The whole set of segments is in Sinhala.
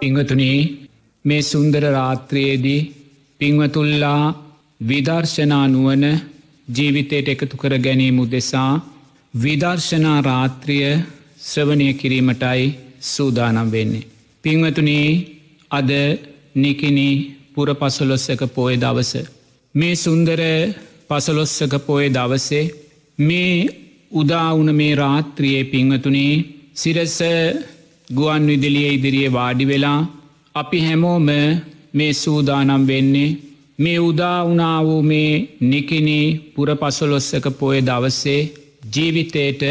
පිංහතුනී මේ සුන්දර රාත්‍රයේදී පිංවතුල්ලා විදර්ශනා නුවන ජීවිතයට එකතු කර ගැනීම උදෙසා විදර්ශනා රාත්‍රිය ශ්‍රවණය කිරීමටයි සූදානම් වෙන්නේ. පිංවතුනී අද නිකිනි පුර පසොලොස්සක පෝය දවස. මේ සුන්දර පසලොස්සක පෝය දවසේ මේ උදාවුන මේ රාත්‍රියයේ පිංවතුනේ සිරස ගුවන් විදිලිය ඉදිරියේ වාඩි වෙලා අපි හැමෝම මේ සූදානම් වෙන්නේ මේ උදාවනා වූ මේ නිකිනි පුර පසොලොස්සක පොය දවස්සේ ජීවිතයට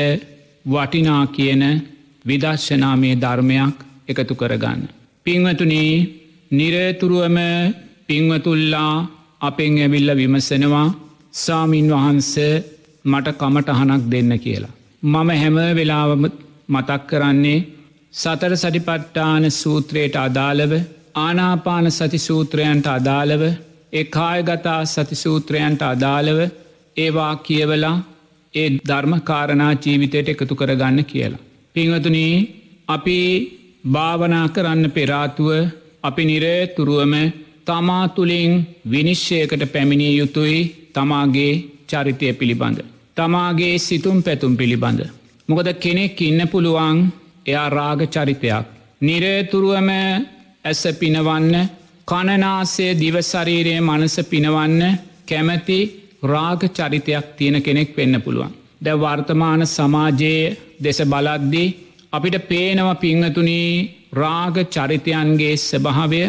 වටිනා කියන විදර්ශනාමය ධර්මයක් එකතු කරගන්න. පිංවතුනී නිරේතුරුවම පිංවතුල්ලා අපෙන් ඇවිල්ල විමසනවා සාමීන් වහන්ස මට කමටහනක් දෙන්න කියලා. මම හැම වෙලාවම මතක් කරන්නේ සතර සටිපට්ටාන සූත්‍රයට අදාළව ආනාපාන සති සූත්‍රයන්ට අදාළව ඒ කායගතා සති සූත්‍රයන්ට අදාළව ඒවා කියවලා ඒ ධර්මකාරණා ජීවිතයට එකතු කරගන්න කියලා. පිංහතුනී අපි භාවනා කරන්න පෙරාතුව අපි නිරේ තුරුවම තමා තුළින් විනිශ්්‍යයකට පැමිණිය යුතුයි තමාගේ චරිතය පිළිබඳ. තමාගේ සිතුම් පැතුම් පිළිබඳ. මොකද කෙනෙක් ඉන්න පුළුවන් එයා රාග චරිතයක්. නිරේතුරුවම ඇස පිනවන්න කණනාසේ දිවශරීරය මනස පිනවන්න කැමැති රාග චරිතයක් තියෙන කෙනෙක් වෙන්න පුළුවන්. ද වර්තමාන සමාජයේ දෙස බලද්දී අපිට පේනව පිංහතුනී රාග චරිතයන්ගේ ස්භාවය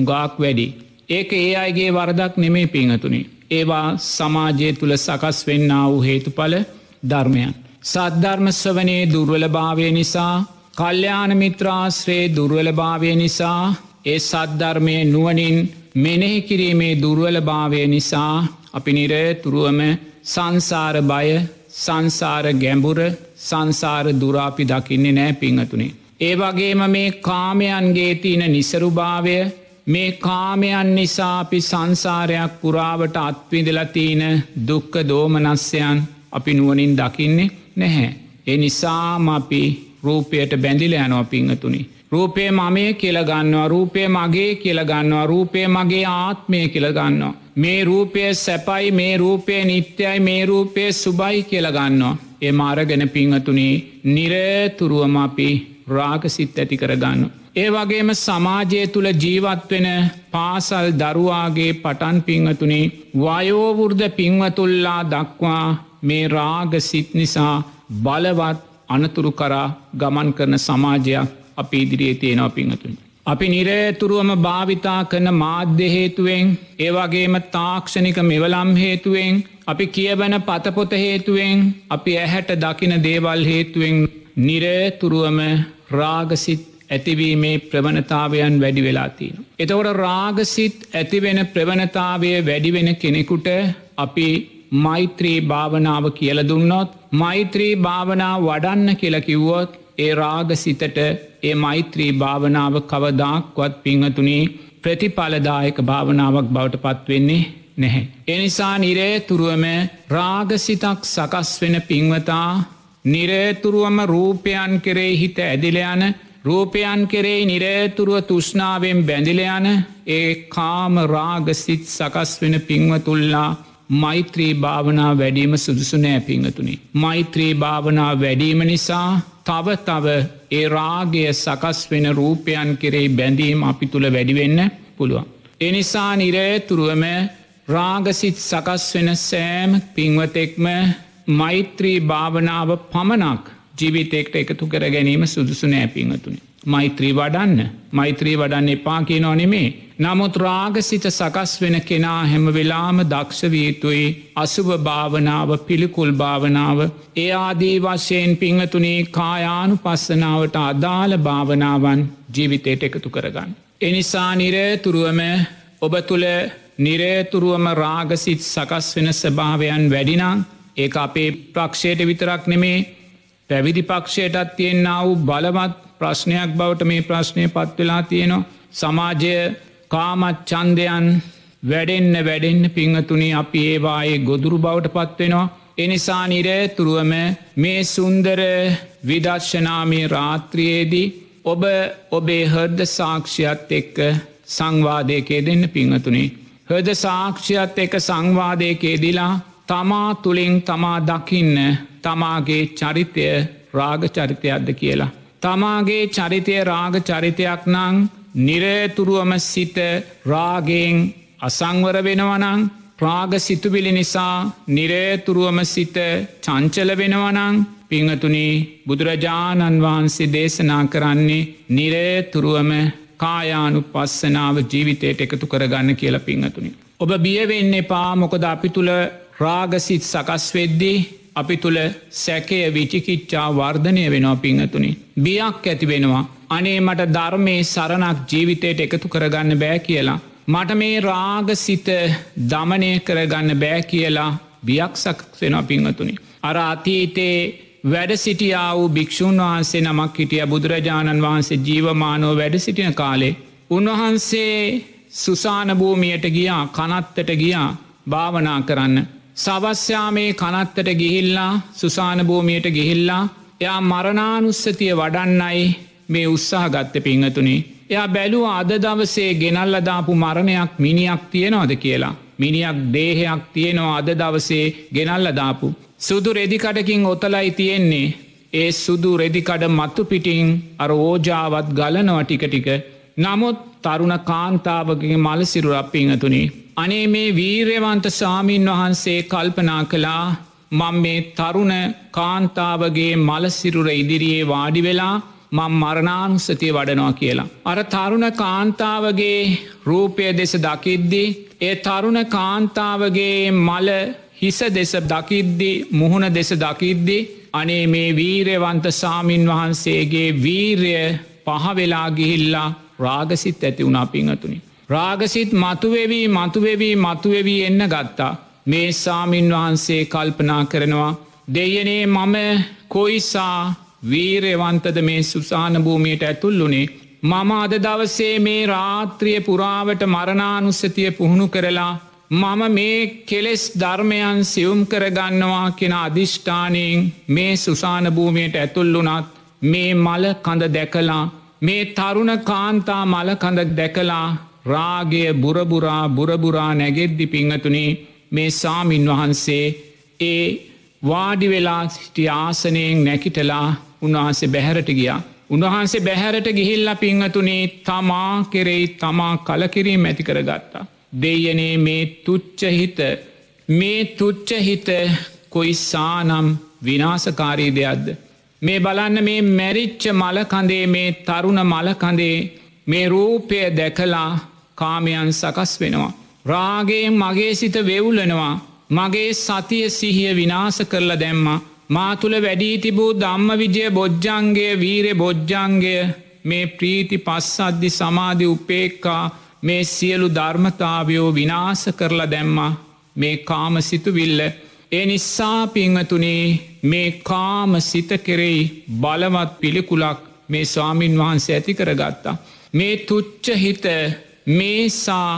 ගාක් වැඩි. ඒක ඒ අයිගේ වරදක් නෙමේ පිංහතුනි. ඒවා සමාජය තුළ සකස් වෙන්න වූ හේතුඵල ධර්මයන්. සද්ධර්මස්වනයේ දුර්වලභාවය නිසා කල්්‍යාන මිත්‍රාශ්‍රයේ දුර්වලභාවය නිසා ඒ සද්ධර්මය නුවනින් මෙනෙහි කිරීමේ දුර්වලභාවය නිසා අපි නිරතුරුවම සංසාර බය සංසාර ගැඹුර සංසාර දුරාපි දකින්නේ නෑ පිංහතුනේ. ඒ වගේම මේ කාමයන්ගේ තියන නිසරුභාවය මේ කාමයන් නිසා අපි සංසාරයක් පුරාවට අත්විඳලතිීන දුක්ක දෝමනස්යන් අපි නුවනින් දකින්නේ නැහැ. ඒ නිසාම අපි රූපයට බැඳිල යනවා පිංහතුනි. රූපය මමය කියලගන්නවා රූපය මගේ කියලගන්නවා රූපය මගේ ආත්මය කියලගන්නවා. මේ රූපය සැපයි මේ රූපය නිත්‍යයි මේ රූපය සුබයි කියලගන්නවා. ඒ මාරගෙන පිංහතුනි නිරතුරුවම අපි රාගසිත් ඇති කරගන්න. ඒ වගේම සමාජය තුළ ජීවත්වෙන පාසල් දරුවාගේ පටන් පිංහතුනි වයෝවෘර්ධ පිංවතුල්ලා දක්වා මේ රාගසිත් නිසා බලවත් අනතුරු කරා ගමන් කරන සමාජයක් අපි ඉදිරියේ තියෙනවා පිංහතුන්. අපි නිරේතුරුවම භාවිතා කරන මාධ්‍ය හේතුවෙන් ඒවගේම තාක්ෂණික මෙවලම් හේතුවෙන් අපි කියවන පතපොත හේතුවෙන් අපි ඇහැට දකින දේවල් හේතුවෙන් නිරේතුරුවම රාගසිත් ඇතිවීමේ ප්‍රවණතාවයන් වැඩි වෙලාතිීන. එතවට රාගසිත් ඇතිවෙන ප්‍රවණතාවය වැඩිවෙන කෙනෙකුට අපි මෛත්‍රී භාවනාව කියල දුන්නොත් මෛත්‍රී භාවනා වඩන්න කියලකිව්වොත් ඒ රාග සිතට ඒ මෛත්‍රී භාවනාව කවදාක්වත් පිංහතුනේ ප්‍රතිඵලදායක භාවනාවක් බවට පත්වෙන්නේ නැහැ. එනිසා නිරේතුරුවම රාගසිතක් සකස් වෙන පින්වතා නිරේතුරුවම රූපයන් කෙරේ හිත ඇදිලයන රූපයන් කෙරේ නිරේතුරුව තුෂ්නාවෙන් බැඳිලයන ඒ කාම රාගසිත් සකස් වෙන පින්වතුල්ලා මෛත්‍රී භාවනා වැඩීම සුදුසු නෑ පිංහතුනි. මෛත්‍රී භාවනා වැඩීම නිසා තව තව ඒ රාගය සකස් වෙන රූපයන් කෙරෙහි බැඳීම අපි තුළ වැඩිවෙන්න පුළුවන්. එනිසා නිරේතුරුවම රාගසිත් සකස් වෙන සෑම් පින්වතෙක්ම මෛත්‍රී භාවනාව පමණක් ජීවිතෙක්ට එකතු කර ගැනීම සුදුසු නෑ පිංහතුනි. මෛත්‍රී වඩන්න මෛත්‍රී වඩන්න එපා කිය නොනෙමේ. නමුත් රාගසිත සකස් වෙන කෙනා හැම වෙලාම දක්ෂවීතුයි අසුභ භාවනාව පිළිකුල් භාවනාව ඒ ආදී වශයෙන් පිංහතුනේ කායානු පස්සනාවට අදාළ භාවනාවන් ජීවිතයට එකතු කරගන්න. එනිසා නිරේතුරුවම ඔබ තුළ නිරේතුරුවම රාගසිත් සකස් වෙන ස්භාවයන් වැඩිනං ඒ අපේ ප්‍රක්ෂයට විතරක් නෙමේ පැවිදි පක්ෂයටත් තියෙන්න්න වූ බලවත් ප්‍රශ්නයක් බවට මේ ප්‍රශ්නය පත්වෙලා තියෙනවා. සමාජය කාමත් චන්දයන් වැඩෙන්න වැඩෙන්න්න පිංහතුනි අපි ඒවායේ ගොදුරු බවට පත්වෙනවා. එනිසා නිරේ තුරුවම මේ සුන්දර විදර්ශනාමී රාත්‍රියයේදී ඔබ ඔබේ හර්ද සාක්ෂයත් එක්ක සංවාදයකේ දෙන්න පිංහතුනේ. හද සාක්ෂයත් එක සංවාදයකේදිලා තමා තුළින් තමා දකින්න තමාගේ චරිතය රාග චරිතයක්ද කියලා. තමාගේ චරිතය රාග චරිතයක් නං නිරේතුරුවම සිත රාගෙන් අසංවර වෙනවනං ප්‍රාග සිතුවිලි නිසා නිරේතුරුවම සිත චංචල වෙනවනං පිංහතුනි බුදුරජාණන් වහන්සේ දේශනා කරන්නේ නිරේතුරුවම කායානු පස්සනාව ජීවිතයට එකතු කරගන්න කියලා පිංහතුනි. ඔබ බියවෙන්න එපා මොකද අපි තුළ රාගසිත් සකස් වෙද්දී අපි තුළ සැකය විචිකිච්චා වර්ධනය වෙනවා පිංහතුනි. බියක් ඇති වෙනවා. අනේ මට ධර්මය සරණක් ජීවිතයට එකතු කරගන්න බෑ කියලා. මට මේ රාගසිත දමනය කරගන්න බෑ කියලා බියක් සක්සෙනවා පිංහතුනි. අර අතීතේ වැඩ සිටියා වූ භික්‍ෂූන් වහන්සේ නමක් හිටිය බුදුරජාණන් වහන්සේ ජීවමානෝ වැඩ සිටින කාලේ. උන්වහන්සේ සුසානභූමියයට ගියා කනත්තට ගියා භාවනා කරන්න. සවස්්‍යාමේ කනත්තට ගිහිල්ලා සුසානභූමියයට ගිහිල්ලා එයා මරණානුස්සතිය වඩන්නයි මේ උත්සාහ ගත්ත පිංහතුනේ. එයා බැලූ අද දවසේ ගෙනල්ලදාපු මරණයක් මිනිියක් තියෙනවාද කියලා. මිනිියක් දේහයක් තියෙනවා අද දවසේ ගෙනල්ලදාපු. සුදු රෙදිකඩකින් ඔතලයි තියෙන්නේ ඒ සුදු රෙදිකඩ මත්තු පිටිං අර ඕජාවත් ගලනව ටික ටික නමුත් තරුණ කාන්තාවගේ මලසිරු අපිංහතුනි. අනේ මේ වීර්යවන්ත සාමීන් වහන්සේ කල්පනා කළා මං මේ තරුණ කාන්තාවගේ මලසිරුර ඉදිරියේ වාඩි වෙලා මං මරණානුස්සතිය වඩනවා කියලා. අර තරුණ කාන්තාවගේ රූපය දෙස දකිද්දි ඒ තරුණ කාන්තාවගේ මල හිස දෙස දකිද්දි මුහුණ දෙස දකිද්දි අනේ මේ වීරයවන්ත සාමීන් වහන්සේගේ වීරය පහවෙලා ගිහිල්ලා රාගසිත් ඇති වුණා පිංහතුනි. රාගසිත් මතුවෙවී මතුවෙවී මතුවෙවී එන්න ගත්තා. මේ සාමීන් වහන්සේ කල්පනා කරනවා. දෙයනේ මම කොයිසා වීරයවන්තද මේ සුසාන භූමියයට ඇතුල්ලුනේ. මම අද දවසේ මේ රාත්‍රිය පුරාවට මරණානුස්සතිය පුහුණු කරලා මම මේ කෙලෙස් ධර්මයන් සියුම් කරගන්නවා කෙන අධිෂ්ඨානයෙන් මේ සුසාන භූමියයට ඇතුල්ලුනත් මේ මල කඳ දැකලා මේ තරුණ කාන්තා මල කඳ දැකලා රාගය බුරබුරා බුරබුරා නැගෙද්දි පිංහතුනේ මේ සාමින් වහන්සේ ඒ වාඩි වෙලා සිටි ආසනයෙන් නැකිටලා උන්වහන්සේ බැහැරට ගියා. උන්වහන්සේ බැහැරට ගිහිල්ල පිංහතුනේ තමා කෙරෙයි තමා කලකිරීම ඇති කරගත්තා. දෙයනේ මේ තුච්චහිත මේ තුච්චහිත කොයිසානම් විනාසකාරී දෙයක්ද. මේ බලන්න මේ මැරිච්ච මලකඳේ මේ තරුණ මලකඳේ මේ රූපය දැකලා කාමයන් සකස් වෙනවා. රාගේ මගේ සිත වෙවුලනවා මගේ සතිය සිහිය විනාස කරල දැම්ම මා තුළ වැඩී තිබූ ධම්ම විජය බොජ්ජන්ගේ වීරෙ බොජ්ජන්ගය මේ ප්‍රීති පස්සද්දි සමාධි උපේක්කා මේ සියලු ධර්මතාවයෝ විනාස කරලා දැම්මා මේ කාම සිතුවිල්ල ඒ නිසා පිංහතුනේ මේ කාම සිත කෙරෙයි බලවත් පිළිකුලක් මේ ස්වාමීන් වහන්සේ ඇති කරගත්තා. මේ තුච්ච හිත මේසා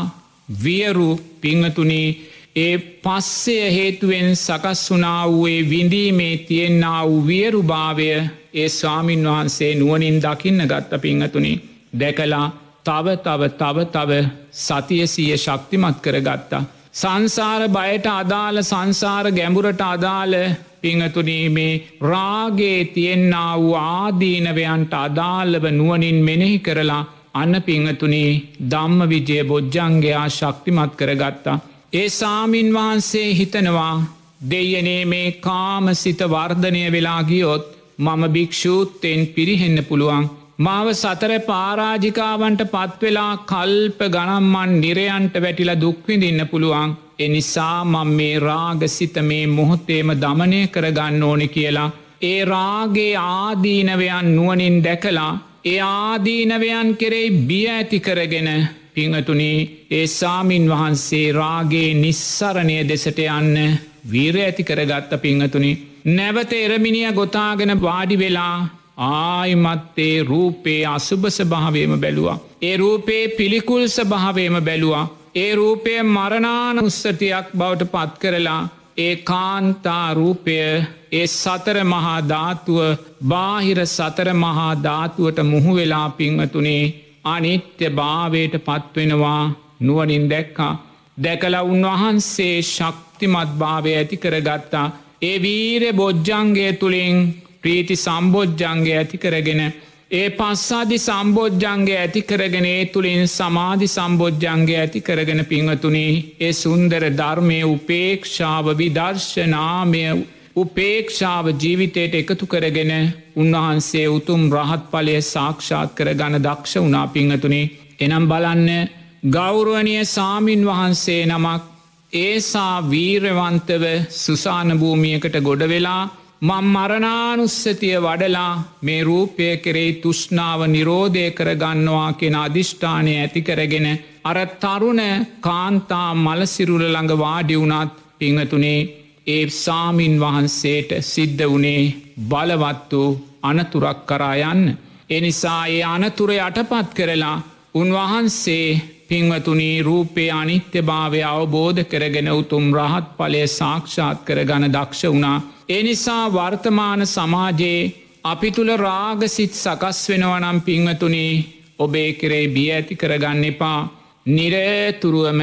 වියරු පිංහතුනේ ඒ පස්සය හේතුවෙන් සකස් වනා වූයේ විඳීමේ තියෙන්න්න වූ වියරුභාවය ඒ ස්වාමීන් වහන්සේ නුවනින් දකින්න ගත්ත පිංහතුනේ දැකලා තව තව තව තව සතියසීය ශක්තිමත් කරගත්තා. සංසාර බයට අදාළ සංසාර ගැඹුරට අදාළ පිංහතුනීමේ රාගේ තියෙන්න්න වූ ආදීනවයන්ට අදාළව නුවනින් මෙනෙහි කරලා අන්න පිංහතුනී දම්ම විජය බොජ්ජංගයා ශක්තිමත් කරගත්තා. ඒ සාමීන් වහන්සේ හිතනවා දෙයනේ මේ කාම සිත වර්ධනය වෙලා ගියොත් මම භික්‍ෂූත්තයෙන් පිරිහෙන්න පුළුවන් මාව සතර පාරාජිකාවන්ට පත්වෙලා කල්ප ගනම්මන් නිරයන්ට වැටිලා දුක්විඳන්න පුළුවන් එනිසා මං මේ රාගසිත මේ මොහොත්තේම දමනය කරගන්න ඕනෙ කියලා. ඒ රාගේ ආදීනවයන් නුවනින් දැකලා ඒ ආදීනවයන් කෙරෙයි බිය ඇති කරගෙන පිංහතුනී ඒ සාමීන් වහන්සේ රාගේ නිස්සරණය දෙසට යන්න වීර ඇති කරගත්ත පිංහතුනි. නැවත එරමිනිිය ගොතාගෙන වාඩි වෙලා ආයිමත්තේ රූපේ අසුභස භාවයම බැලුවා. ඒ රූපේ පිළිකුල්ස භාවයම බැලුවා. ඒ රූපය මරණානුස්සතියක් බවට පත් කරලා ඒ කාන්තාරූපය ඒ සතර මහා ධාතුව බාහිර සතර මහා ධාතුවට මුහුවෙලා පිංවතුනේ අනිත්‍ය භාවයට පත්වෙනවා නුවනින් දැක්කා. දැකල උන්වහන්සේ ශක්තිමත් භාවය ඇති කරගත්තා. ඒ වීර බොජ්ජන්ගේ තුළින් ප්‍රීති සම්බෝජ්ජන්ගේ ඇති කරගෙන ඒ පස්සාදි සම්බෝජ්ජන්ගේ ඇති කරගෙන ඒ තුළින් සමාධි සම්බෝජ්ජන්ගේ ඇති කරගෙන පිංහතුනි ඒ සුන්දර ධර්මය උපේක්ෂාව විදර්ශනාමය උපේක්ෂාව ජීවිතයට එකතු කරගෙන උන්වහන්සේ උතුම් රහත් පලය සාක්ෂාත් කර ගණ දක්ෂ වනා පිංහතුනේ එනම් බලන්න ගෞරුවනය සාමීන් වහන්සේ නමක් ඒසා වීරවන්තව සුසාන භූමියකට ගොඩ වෙලා මං මරණානුස්සතිය වඩලා මේ රූපය කෙරෙයි තුෂ්නාව නිරෝධය කරගන්නවා කෙන අධිෂ්ඨානය ඇති කරගෙන අර තරුණ කාන්තා මලසිරුල ළඟ වාඩි වුණත් පිංහතුනේ ඒ සාමීන් වහන්සේට සිද්ධ වනේ බලවත් වූ අනතුරක් කරා යන්න. එනිසා ඒ අනතුර යටපත් කරලා උන්වහන්සේ පින්වතුනී රූපේ අනිත්‍ය භාවය අවබෝධ කරගෙන උතුම් රහත් පලය සාක්ෂාත් කර ගණ දක්ෂ වුණා. එනිසා වර්තමාන සමාජයේ අපි තුළ රාගසිත් සකස් වෙනවනම් පිංහතුනේ ඔබේ කෙරේ බිය ඇති කරගන්න එපා. නිරේතුරුවම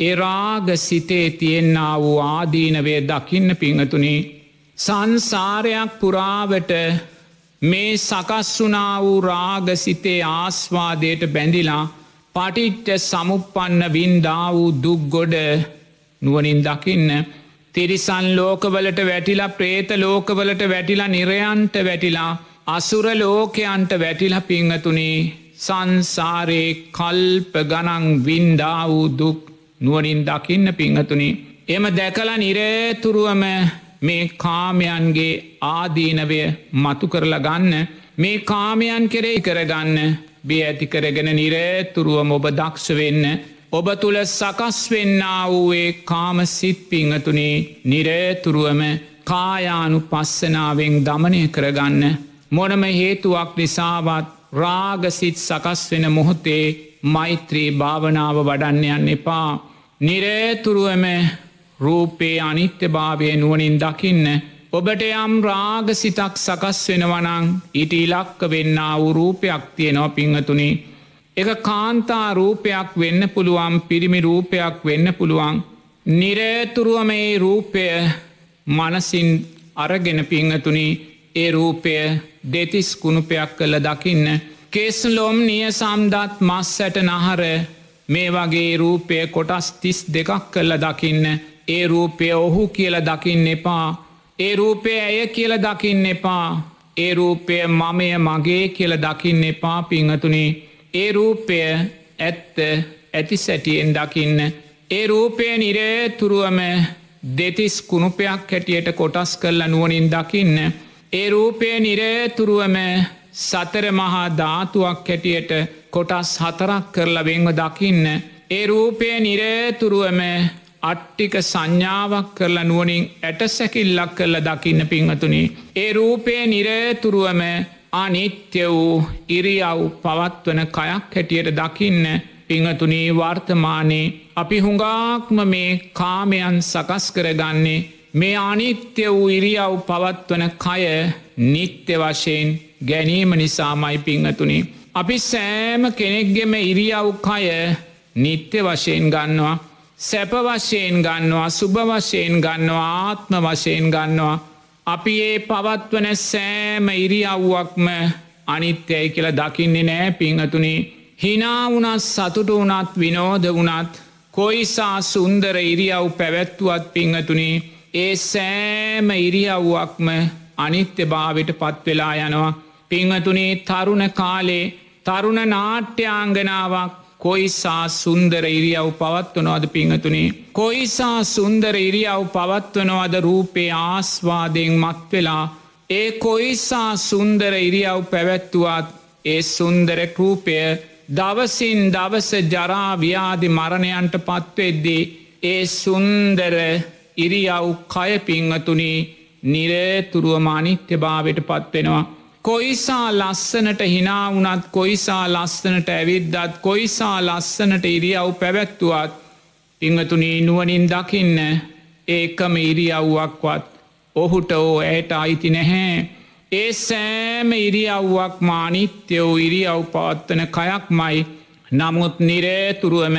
එරාග සිතේ තියෙන්න්න වූ ආදීනවේ දකින්න පිංහතුනේ සංසාරයක් පුරාවට මේ සකස් වනා වූ රාගසිතේ ආස්වාදයට බැඳිලා පටිට්ට සමුපපන්න වින්දා වූ දුක්ගොඩ නුවනින් දකින්න තිරිසන් ලෝකවලට වැටිලා ප්‍රේත ලෝකවලට වැටිලා නිරයන්ට වැටිලා අසුර ලෝකයන්ට වැටිලා පිංහතුනේ සංසාරයේ කල්ප ගනං වින්දා වූ දුක් නුවනින් දකින්න පිංහතුනි. එම දැකල නිරේතුරුවම මේ කාමයන්ගේ ආදීනවය මතු කරලා ගන්න මේ කාමයන් කෙරෙයි කරගන්න බිය ඇති කරගෙන නිරේතුරුවම ඔබ දක්ෂ වෙන්න ඔබ තුළ සකස් වෙන්න වූයේ කාම සිත් පිංහතුනේ නිරේතුරුවම කායානු පස්සනාවෙන් දමනය කරගන්න. මොනම හේතුවක් නිසාවත් රාගසිත් සකස් වෙන මොහොතේ මෛත්‍රී භාවනාව වඩන්නයන්න එපා. නිරේතුරුවම රූපේ අනිත්‍ය භාවය නුවනින් දකින්න. ඔබට යම් රාගසිතක් සකස් වෙනවනං ඉට ඉලක්ක වෙන්න වූ රූපයක් තියෙනවා පිංහතුනේ. එක කාන්තා රූපයක් වෙන්න පුළුවන් පිරිමි රූපයක් වෙන්න පුළුවන්. නිරේතුරුව මේ රූපය මනසින් අරගෙන පිංහතුනි ඒ රූපය දෙතිස් කුණුපයක් කළ දකින්න. කෙස්ලොම් නිය සම්දත් මස් ඇට නහර මේ වගේ රූපය කොටස් තිස් දෙකක් කල්ල දකින්න. ඒ රූපය ඔහු කියල දකින්න එපා. ඒ රූපය ඇය කියල දකින්න එපා ඒ රූපය මමය මගේ කියල දකින්න එපා පිංහතුනේ ඒ රූපය ඇත්ත ඇති සැටියෙන් දකින්න. ඒ රූපය නිරේතුරුවම දෙතිස් කුණුපයක් හැටියට කොටස් කරල නුවනින් දකින්න. ඒ රූපය නිරේතුරුවම සතර මහා ධාතුවක් හැටියට කොටස් හතරක් කරලා වෙංව දකින්න. ඒ රූපය නිරේතුරුවම අට්ටික සංඥාවක් කරලා නුවනින් ඇට සැකිල්ලක් කරල දකින්න පිංහතුනි. ඒ රූපය නිරේතුරුවම අනිත්‍ය වූ ඉරියව් පවත්වන කයක් හැටියට දකින්න පිංහතුනී වර්තමානයේ අපි හුඟාක්ම මේ කාමයන් සකස් කරගන්නේ මේ අනිත්‍ය වූ ඉරියව් පවත්වන කය නිත්‍ය වශයෙන් ගැනීම නිසාමයි පිංහතුනි. අපි සෑම කෙනෙක්ගෙම ඉරියව් කය නිත්‍ය වශයෙන් ගන්නවා සැප වශයෙන් ගන්නවා සුභ වශයෙන් ගන්නවා ආත්ම වශයෙන් ගන්නවා. අපි ඒ පවත්වන සෑම ඉරියව්වක්ම අනිත්‍යයි කියලා දකින්නේ නෑ පිංහතුනි හිනාවුනත් සතුට වනත් විනෝද වනත් කොයිසා සුන්දර ඉරියව් පැවැත්තුවත් පිංහතුනි ඒ සෑම ඉරියව්වක්ම අනිත්‍ය භාවිට පත්වෙලා යනවා. පිංහතුනේ තරුණ කාලේ තරුණ නාට්‍යාංගනාවක් කොයිසා සුන්දර ඉරියව් පවත්වනවාද පිංහතුනේ. කොයිසා සුන්දර ඉරියව් පවත්වනවාද රූපේ ආස්වාදයෙන් මත්වෙලා ඒ කොයිසා සුන්දර ඉරියව් පැවැත්තුවත් ඒ සුන්දර රූපය දවසින් දවස ජරාව්‍යාදි මරණයන්ට පත්වෙද්දී ඒ සුන්දර ඉරියව් කය පිංහතුනී නිරේතුරුව මානිත්‍ය භාවට පත්වෙනවා. කොයිසා ලස්සනට හිනාවුනත් කොයිසා ලස්සනට ඇවිද්දත් කොයිසා ලස්සනට ඉරියව් පැවැත්තුවත් පිංහතුනී නුවනින් දකින්න ඒකම ඉරියව්වක්වත් ඔහුට ඕ ඇයට අයිති නැහැ. ඒ සෑම ඉරියව්වක් මානිත්‍යයෝ ඉරියව් පවත්වන කයක් මයි නමුත් නිරේතුරුවම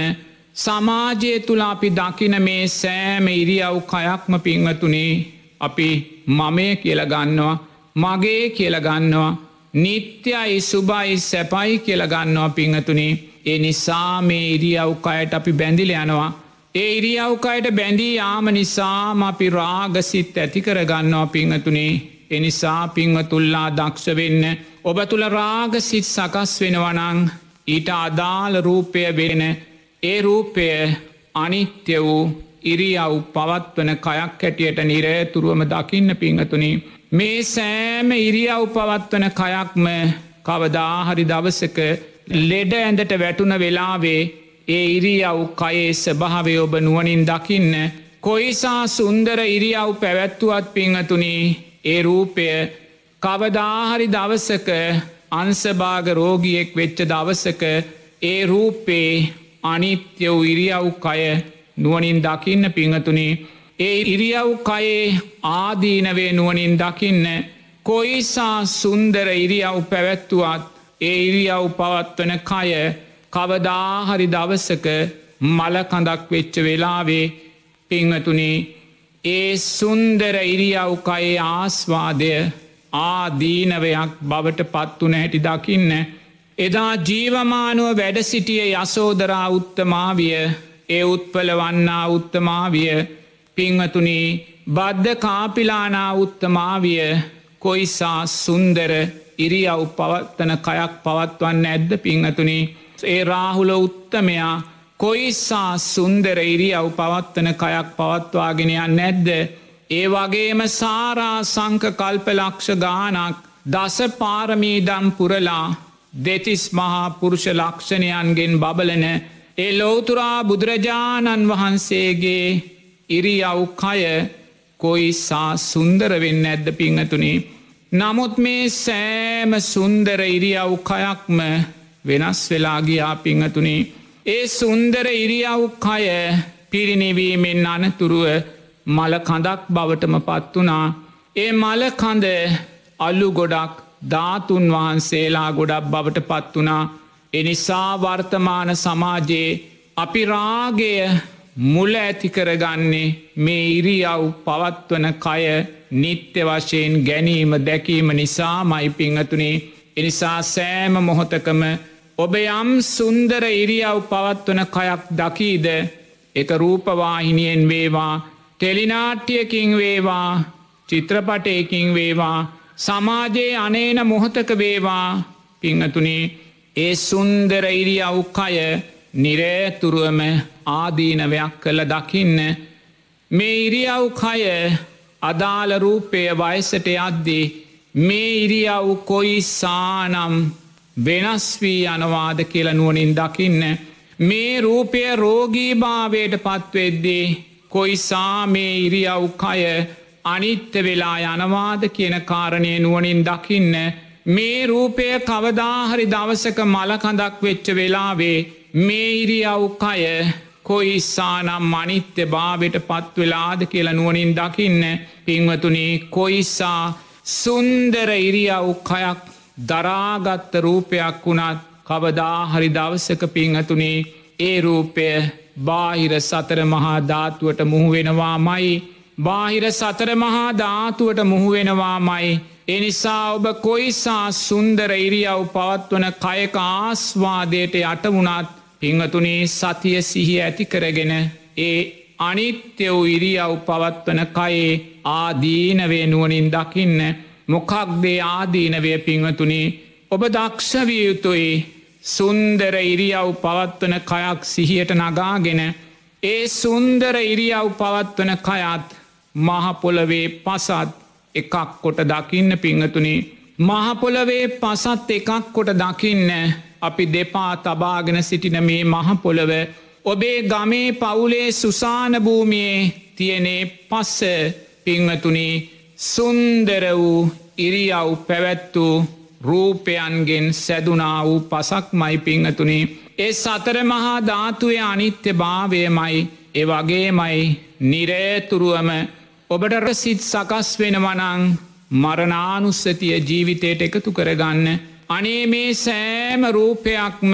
සමාජය තුළ අපි දකින මේ සෑම ඉරියව් කයක්ම පිංවතුනේ අපි මමය කියලගන්නවා මගේ කියලගන්නවා නිත්‍යයි සුබයි සැපයි කියලගන්නවා පිංහතුනේ. ඒ නිසා මේ ඉරියව්කයට අපි බැඳිල යනවා. ඒ ඉරියව්කයට බැඳී යාම නිසාම අපි රාගසිත් ඇතිකරගන්නවා පිංහතුනේ. එනිසා පිංවතුල්ලා දක්ෂ වෙන්න ඔබ තුළ රාගසිත් සකස් වෙනවනං ඊට අදාළ රූපය වෙන ඒ රූපය අනිත්‍ය වූ ඉරියව් පවත්වන කයක් හැටියට නිරේතුරුවම දකින්න පිංහතුනි. මේ සෑම ඉරියව් පවත්වන කයක්ම කවදාහරි දවසක ලෙඩ ඇඳට වැටුන වෙලාවේ ඒ ඉරියව් කයේ ස්භාවය ඔබ නුවනින් දකින්න කොයිසා සුන්දර ඉරියව් පැවැත්තුවත් පිංහතුනී ඒ රූපය කවදාහරි දවසක අන්සභාග රෝගියෙක් වෙච්ච දවසක ඒ රූපේ අනිත්‍ය වූ ඉරියව් කය නුවනින් දකින්න පිංහතුනේ ඒ ඉරියව් කයේ ආදීනවේ නුවනින් දකින්න කොයිසා සුන්දර ඉරියව් පැවැත්තුවත් ඒ ඉරියව් පවත්වන කය කවදාහරි දවසක මලකඳක් වෙච්ච වෙලාවේ පිංහතුනේ ඒ සුන්දර ඉරියව්කයේ ආස්වාදය ආදීනවයක් බවට පත්වන හැටි දකින්න. එදා ජීවමානුව වැඩ සිටිය යසෝදරා උත්තමාවිය ඒ උත්පල වන්නා උත්තමාවිය. පිංහතුනී බද්ධ කාපිලානා උත්තමාවිය කොයිසා සුන්දර ඉරියව් පවත්තන කයක් පවත්වන්න ඇද්ද පිංහතුනී ඒ රාහුල උත්තමයා කොයිසා සුන්දර ඉරියව් පවත්වන කයක් පවත්වාගෙනයන් නැද්ද? ඒ වගේම සාරා සංක කල්පලක්ෂ ගානක් දස පාරමීදම් පුරලා දෙතිස් මහා පුරුෂ ලක්ෂණයන්ගෙන් බබලන ඒ ලෝතුරා බුදුරජාණන් වහන්සේගේ ඉරියව් කය කොයිසා සුන්දර වෙන්න ඇද්ද පිංහතුනේ. නමුත් මේ සෑම සුන්දර ඉරියව් කයක්ම වෙනස් වෙලාගියා පිංහතුනේ. ඒ සුන්දර ඉරියව් කය පිරිනිවීමෙන් අනතුරුව මල කඳක් බවටම පත් වනා ඒ මල කඳ අල්ලු ගොඩක් ධාතුන් වහන්සේලා ගොඩක් බවට පත් වනා එනිසා වර්තමාන සමාජයේ අපි රාගය මුල ඇතිකරගන්නේ මේ ඉරියව් පවත්වන කය නිත්‍ය වශයෙන් ගැනීම දැකීම නිසා මයි පිංහතුනේ එනිසා සෑම මොහොතකම ඔබ යම් සුන්දර ඉරියව් පවත්වන කයක් දකීද? එක රූපවාහිනියෙන් වේවා ටෙලිනාට්‍යයකින් වේවා චිත්‍රපටයකින් වේවා සමාජයේ අනේන මොහොතක වේවා. පිංහතුනේ ඒ සුන්දර ඉරියව් කය නිරේතුරුවම ආදීනවයක් කළ දකින්න මේ ඉරියව් කය අදාළ රූපය වයසට යද්දී මේ ඉරියව් කොයි සානම් වෙනස් වී යනවාද කියලනුවනින් දකින්න මේ රූපය රෝගීභාවයට පත්වෙද්දී කොයිසා මේ ඉරියව් කය අනිත්‍ය වෙලා යනවාද කියන කාරණය නුවනින් දකින්න මේ රූපය කවදාහරි දවසක මලකඳක් වෙච්ච වෙලාවේ මේ ඉරියව් කය කොයිස්සානම් මනිත්‍ය භාවට පත්වෙලාද කියලා නුවනින් දකින්න පින්වතුනේ කොයිසා සුන්දර ඉරියව් කයක් දරාගත්ත රූපයක් වුණත් කවදාහරි දවසක පිංහතුනේ ඒ රූපය බාහිර සතර මහා ධාතුවට මුහුවෙනවා මයි බාහිර සතර මහා ධාතුවට මුහුවෙනවා මයි එනිසා ඔබ කොයිසා සුන්දර ඉරියව් පවත්වන කයක ආස්වාදයට යටවුණත් පිංහතුනේ සතිය සිහි ඇති කරගෙන ඒ අනිත්‍ය වූ ඉරියව් පවත්වන කයේ ආදීනවේ නුවනින් දකින්න මොකක්දේ ආදීනවය පිංහතුනේ? ඔබ දක්ෂවිය යුතුයි. සුන්දර ඉරියව් පවත්වන කයක් සිහියට නගාගෙන ඒ සුන්දර ඉරියව් පවත්වන කයත් මහපොලවේ පසත් එකක් කොට දකින්න පිංහතුනේ. මහපොලවේ පසත් එකක් කොට දකින්න. අපි දෙපා තබාගෙන සිටින මේ මහපොළව ඔබේ ගමේ පවුලේ සුසාන භූමියයේ තියනේ පස්ස. පිංවතුනි සුන්දර වූ ඉරියව් පැවැත්තු රූපයන්ගෙන් සැදුනා වූ පසක් මයි පිංහතුනි. ඒ සතර මහා ධාතුවය අනිත්‍ය භාවයමයි ඒ වගේමයි නිරේතුරුවම ඔබට රසිත් සකස් වෙනවනං මරණානුස්සතිය ජීවිතයට එකතු කරගන්න. අනේ මේ සෑම රූපයක්ම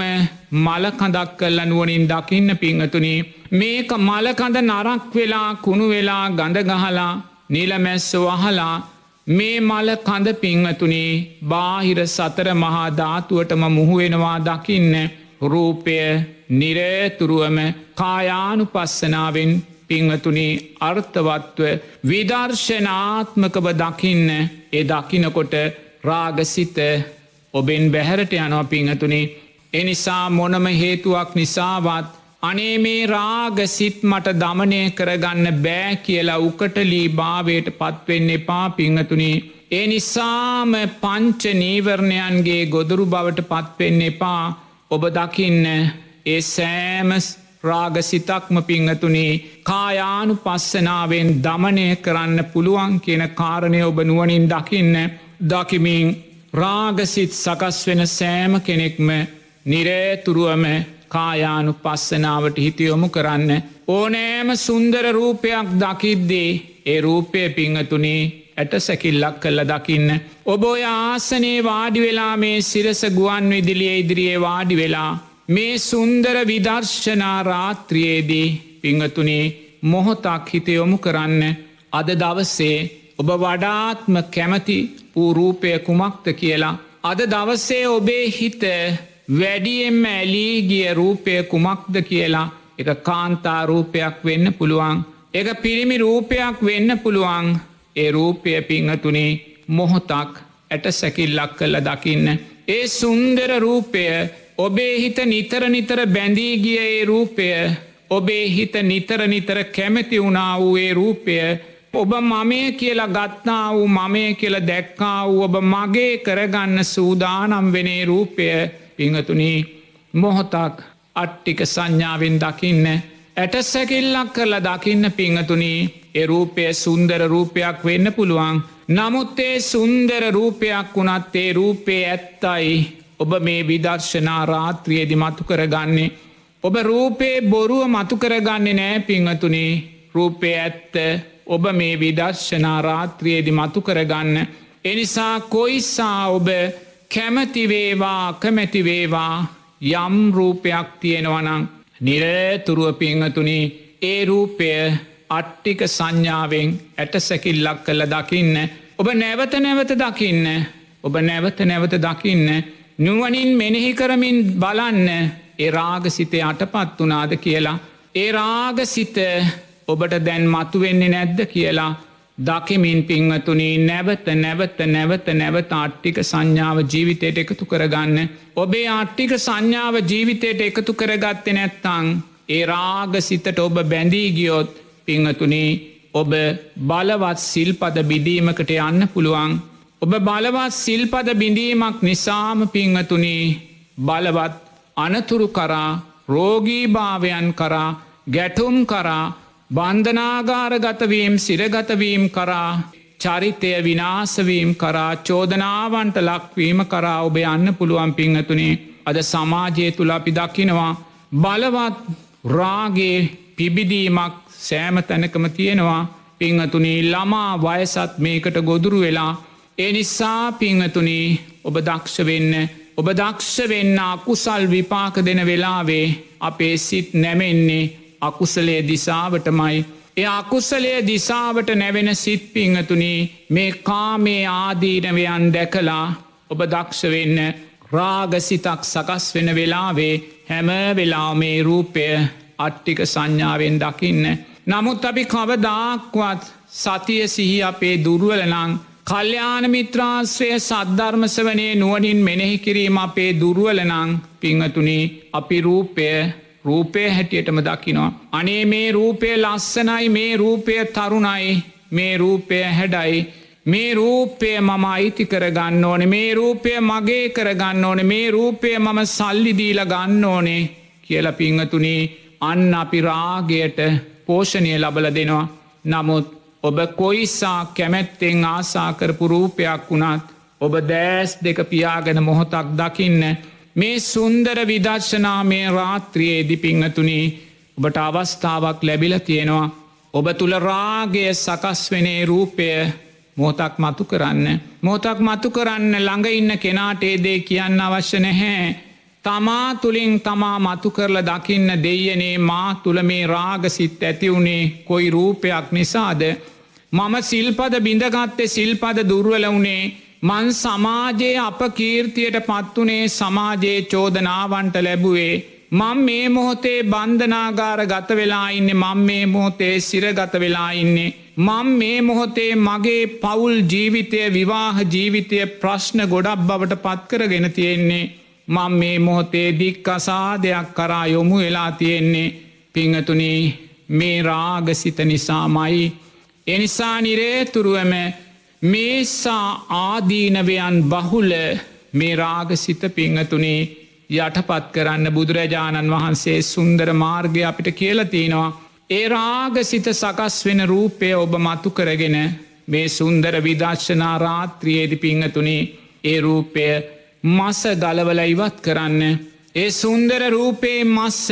මලකඳක් කල්ල නුවනින් දකින්න පිංහතුනි මේක මලකඳ නරක් වෙලා කුණු වෙලා ගඳගහලා නිලමැස්ස වහලා මේ මල කඳ පිංහතුනේ බාහිර සතර මහා ධාතුවටම මුහුවෙනවා දකින්න රූපය නිරේතුරුවම කායානු පස්සනාවෙන් පිංහතුනේ අර්ථවත්ව විදර්ශනාත්මකව දකින්න ඒ දකිනකොට රාගසිත ඔබෙන් බැහැරට යනවා පිංහතුනේ එනිසා මොනම හේතුවක් නිසාවත් අනේ මේ රාග සිත් මට දමනය කරගන්න බෑ කියලා උකටලී භාවයට පත්වෙන්න එපා පිංහතුනේ ඒ නිසාම පංච නීවරණයන්ගේ ගොදුරු බවට පත්වෙන්න එපා. ඔබ දකින්න ඒ සෑමස් රාගසිතක්ම පිංහතුනේ කායානු පස්සනාවෙන් දමනය කරන්න පුළුවන් කියන කාරණය ඔබ නුවනින් දකින්න දකිමින් රාගසිත් සකස් වෙන සෑම කෙනෙක්ම නිරේතුරුවම කායානු පස්සනාවට හිතියොමු කරන්න. ඕනෑම සුන්දර රූපයක් දකිද්දේ ඒ රූපය පිංහතුනේ ඇට සැකිල්ලක් කල්ල දකින්න. ඔබ ඔය ආසනේ වාඩි වෙලා මේ සිරස ගුවන් විදිලිය ඉදිරියේ වාඩි වෙලා. මේ සුන්දර විදර්ශනා රාත්‍රියයේදී පිංහතුනේ මොහොතක් හිතයොමු කරන්න අද දවස්සේ ඔබ වඩාත්ම කැමති වූ රූපය කුමක්ත කියලා. අද දවස්සේ ඔබේ හිත වැඩියෙන්ම ඇලී ගිය රූපය කුමක්ද කියලා එක කාන්තාරූපයක් වෙන්න පුළුවන්. එක පිරිමි රූපයක් වෙන්න පුළුවන් ඒ රූපය පිංහතුනේ මොහොතක් ඇට සැකිල්ලක් කල්ල දකින්න. ඒ සුන්දර රූපය ඔබේ හිත නිතර නිතර බැඳී ගිය ඒ රූපය ඔබේ හිත නිතර නිතර කැමැති වුණා වූ ඒ රූපය ඔබ මමය කියලා ගත්තා වූ මමය කියල දැක්කා වූ ඔබ මගේ කරගන්න සූදානම් වෙනේ රූපය. පිංහතුනී මොහොතක් අට්ටික සංඥාවෙන් දකින්න ඇටසැකිල්ලක් කරලා දකින්න පිංහතුනී. එරූපය සුන්දර රූපයක් වෙන්න පුළුවන්. නමුත් ඒ සුන්දර රූපයක් වුණත් ඒ රූපේ ඇත්තයි. ඔබ මේ විදර්ශනා රාත්‍රියේදි මතු කරගන්නේ. ඔබ රූපේ බොරුව මතු කරගන්නේ නෑ පිංහතුනේ. රූපය ඇත්ත ඔබ මේ විදර්ශනා රාත්‍රියේදි මතු කරගන්න. එනිසා කොයිස්සා ඔබ කැමතිවේවා අකමැතිවේවා යම් රූපයක් තියෙනවනං නිරතුරුව පිංහතුනි ඒ රූපය අට්ටික සංඥාවෙන් ඇට සැකිල්ලක් කල්ල දකින්න ඔබ නැවත නැවත දකින්න ඔබ නැවත නැවත දකින්න නුවනින් මෙනෙහි කරමින් බලන්න ඒ රාගසිතය අටපත් වනාද කියලා ඒ රාගසිත ඔබට දැන් මතුවෙන්නේ නැද්ද කියලා දකිමින් පිංහතුනී නැවත නැවත නැවත නැවත අට්ටික සංඥාව ජීවිතයට එකතු කරගන්න. ඔබේ අට්ටික සංඥාව ජීවිතයට එකතු කරගත්ත නැත්තං. ඒ රාග සිතට ඔබ බැඳී ගියොත් පිංහතුනී ඔබ බලවත් සිල්පද බිදීමකට යන්න පුළුවන්. ඔබ බලවත් සිල්පද බිඳීමක් නිසාම පිංහතුනී බලවත් අනතුරු කරා රෝගීභාවයන් කරා ගැටුම් කරා බන්ධනාගාරගතවීම් සිරගතවීම් කරා චරිතය විනාසවීම් කරා චෝදනාවන්ට ලක්වීම කරා ඔබ යන්න පුළුවන් පිංහතුනේ අද සමාජය තුළ අපි දකිනවා බලවත් රාගේ පිබිදීමක් සෑම තැනකම තියෙනවා පිංහතුනී ළමා වයසත් මේකට ගොදුරු වෙලා ඒ නිසා පිංහතුනී ඔබ දක්ෂ වෙන්න ඔබ දක්ෂ වෙන්න අකුසල් විපාක දෙන වෙලාවේ අපේ සිත් නැමෙන්නේ අකුසලේ දිසාවටමයි. එය අකුසලය දිසාවට නැවෙන සිත් පිංහතුනී මේ කාමේ ආදීනවයන් දැකලා ඔබ දක්ෂ වෙන්න රාගසිතක් සකස් වෙන වෙලාවේ හැම වෙලා මේ රූපය අට්ටික සංඥාවෙන් දකින්න. නමුත් අපි කවදාක්වත් සතිය සිහි අපේ දුරුවලනං කල්්‍යාන මිත්‍රාශ්‍රය සද්ධර්මස වනේ නුවනින් මෙනෙහි කිරීම අපේ දුරුවලනං පිංහතුනී අපි රූපය රූපය හැටියටම දකිනවා. අනේ මේ රූපය ලස්සනයි මේ රූපය තරුණයි මේ රූපය හැඩයි. මේ රූපය මම අයිති කරගන්න ඕනේ මේ රූපය මගේ කරගන්න ඕනේ මේ රූපය මම සල්ලිදීල ගන්න ඕනේ කියල පිංහතුනේ අන්න අපි රාගයට පෝෂණය ලබල දෙනවා. නමුත් ඔබ කොයිසා කැමැත්තෙන් ආසාකරපු රූපයක් වුණත් ඔබ දෑස් දෙක පියාගෙන මොහොතක් දකින්න මේ සුන්දර විදර්ශනාමය රාත්‍රියයේ දිපිංහතුනී ඔබට අවස්ථාවක් ලැබිල තියෙනවා ඔබ තුළ රාගය සකස් වෙනේ රූපය මෝතක් මතු කරන්න. මෝතක් මතු කරන්න ළඟ ඉන්න කෙනාට ඒදේ කියන්න අවශ්‍ය නැහැ. තමා තුළින් තමා මතු කරල දකින්න දෙයනේ මා තුළ මේ රාගසිත් ඇතිවුණේ කොයි රූපයක් නිසාද. මම සිල්පද බිඳගත්තේ සිල්පද දුර්වල වුණේ මන් සමාජයේ අප කීර්තියට පත්වනේ සමාජයේ චෝදනාවන්ට ලැබුවේ මං මේ මොහොතේ බන්ධනාගාර ගත වෙලා ඉන්න මං මේ මොහොතේ සිරගත වෙලා ඉන්නේ. මං මේ මොහොතේ මගේ පවුල් ජීවිතය විවාහ ජීවිතය ප්‍රශ්න ගොඩක් බවට පත්කරගෙන තියෙන්නේ. මං මේ මොහොතේ දික් අසාධයක් කරා යොමු වෙලා තියෙන්නේ පිංහතුනී මේ රාගසිත නිසාමයි. එනිසා නිරේතුරුවම මේසා ආදීනවයන් බහුල මේ රාගසිත පිංහතුනේ යටපත් කරන්න බුදුරජාණන් වහන්සේ සුන්දර මාර්ගය අපිට කියලතිනවා. ඒ රාගසිත සකස් වෙන රූපය ඔබ මතු කරගෙන මේ සුන්දර විදර්ශනා රාත්‍රියේදි පිංහතුනි ඒ රූපය මස ගලවල ඉවත් කරන්න. ඒ සුන්දර රූපයේ මස්ස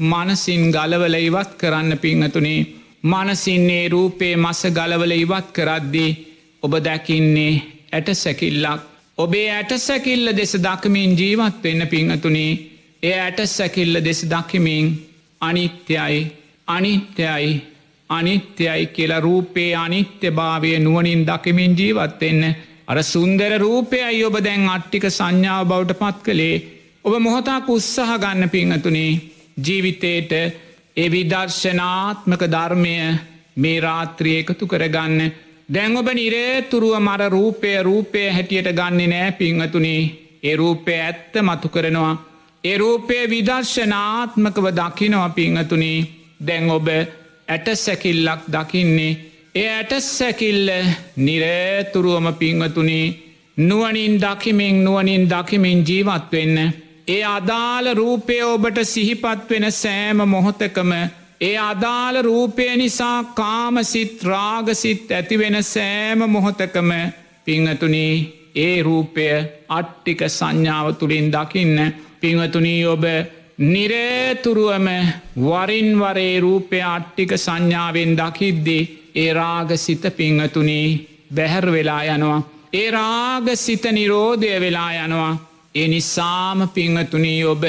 මනසින් ගලවල ඉවත් කරන්න පිංහතුනේ මනසින්නේ රූපයේ මස ගලවල ඉවත් කරද්දී ඔබ දැකින්නේ ඇට සැකිල්ලක්. ඔබේ ඇට සැකිල්ල දෙස දකමින් ජීවත් වෙන්න පිංහතුනේ ඒ ඇට සැකිල්ල දෙස දකිමින් අනිත්‍යයි අනිත්‍යයි අනිත්‍යයි කියලා රූපේ අනිත්‍ය භාවය නුවනින් දකිමින් ජීවත්වෙන්න අර සුන්දර රූපයයි ඔබ දැන් අට්ටික සංඥාව බවට පත් කළේ. ඔබ මොහොතාක් උත්සාහ ගන්න පිංහතුනේ? ජීවිතේට ඒ විදර්ශනාත්මක ධර්මය මේ රාත්‍රිය එකතු කරගන්න. දැන් ඔබ නිරේතුරුව මර රූපය රූපය හැටියට ගන්නේ නෑ පිංහතුනේ. ඒ රූපය ඇත්ත මතු කරනවා. ඒ රූපය විදර්ශනාත්මකව දකිනවා පිංහතුනේ. දැන් ඔබ ඇට සැකිල්ලක් දකින්නේ. ඒ ඇට සැකිල්ල නිරේතුරුවම පිංහතුනේ නුවනින් දකිමින් නුවනින් දකිමින් ජීවත් වෙන්න. ඒ අදාළ රූපය ඔබට සිහිපත් වෙන සෑම මොහොතකම ඒ අදාළ රූපය නිසා කාමසිත් රාගසිත් ඇතිවෙන සෑම මොහොතකම පිංහතුනී ඒ රූපය අට්ටික සංඥාව තුළින් දකින්න පිංහතුනී ඔබ නිරේතුරුවම වරින්වරේ රූපය අට්ටික සංඥාවෙන් දකිද්දි ඒ රාගසිත පිංහතුනී බැහැර වෙලා යනවා. ඒ රාගසිත නිරෝධය වෙලා යනවා. ඒ නිසාම පිංහතුනී ඔබ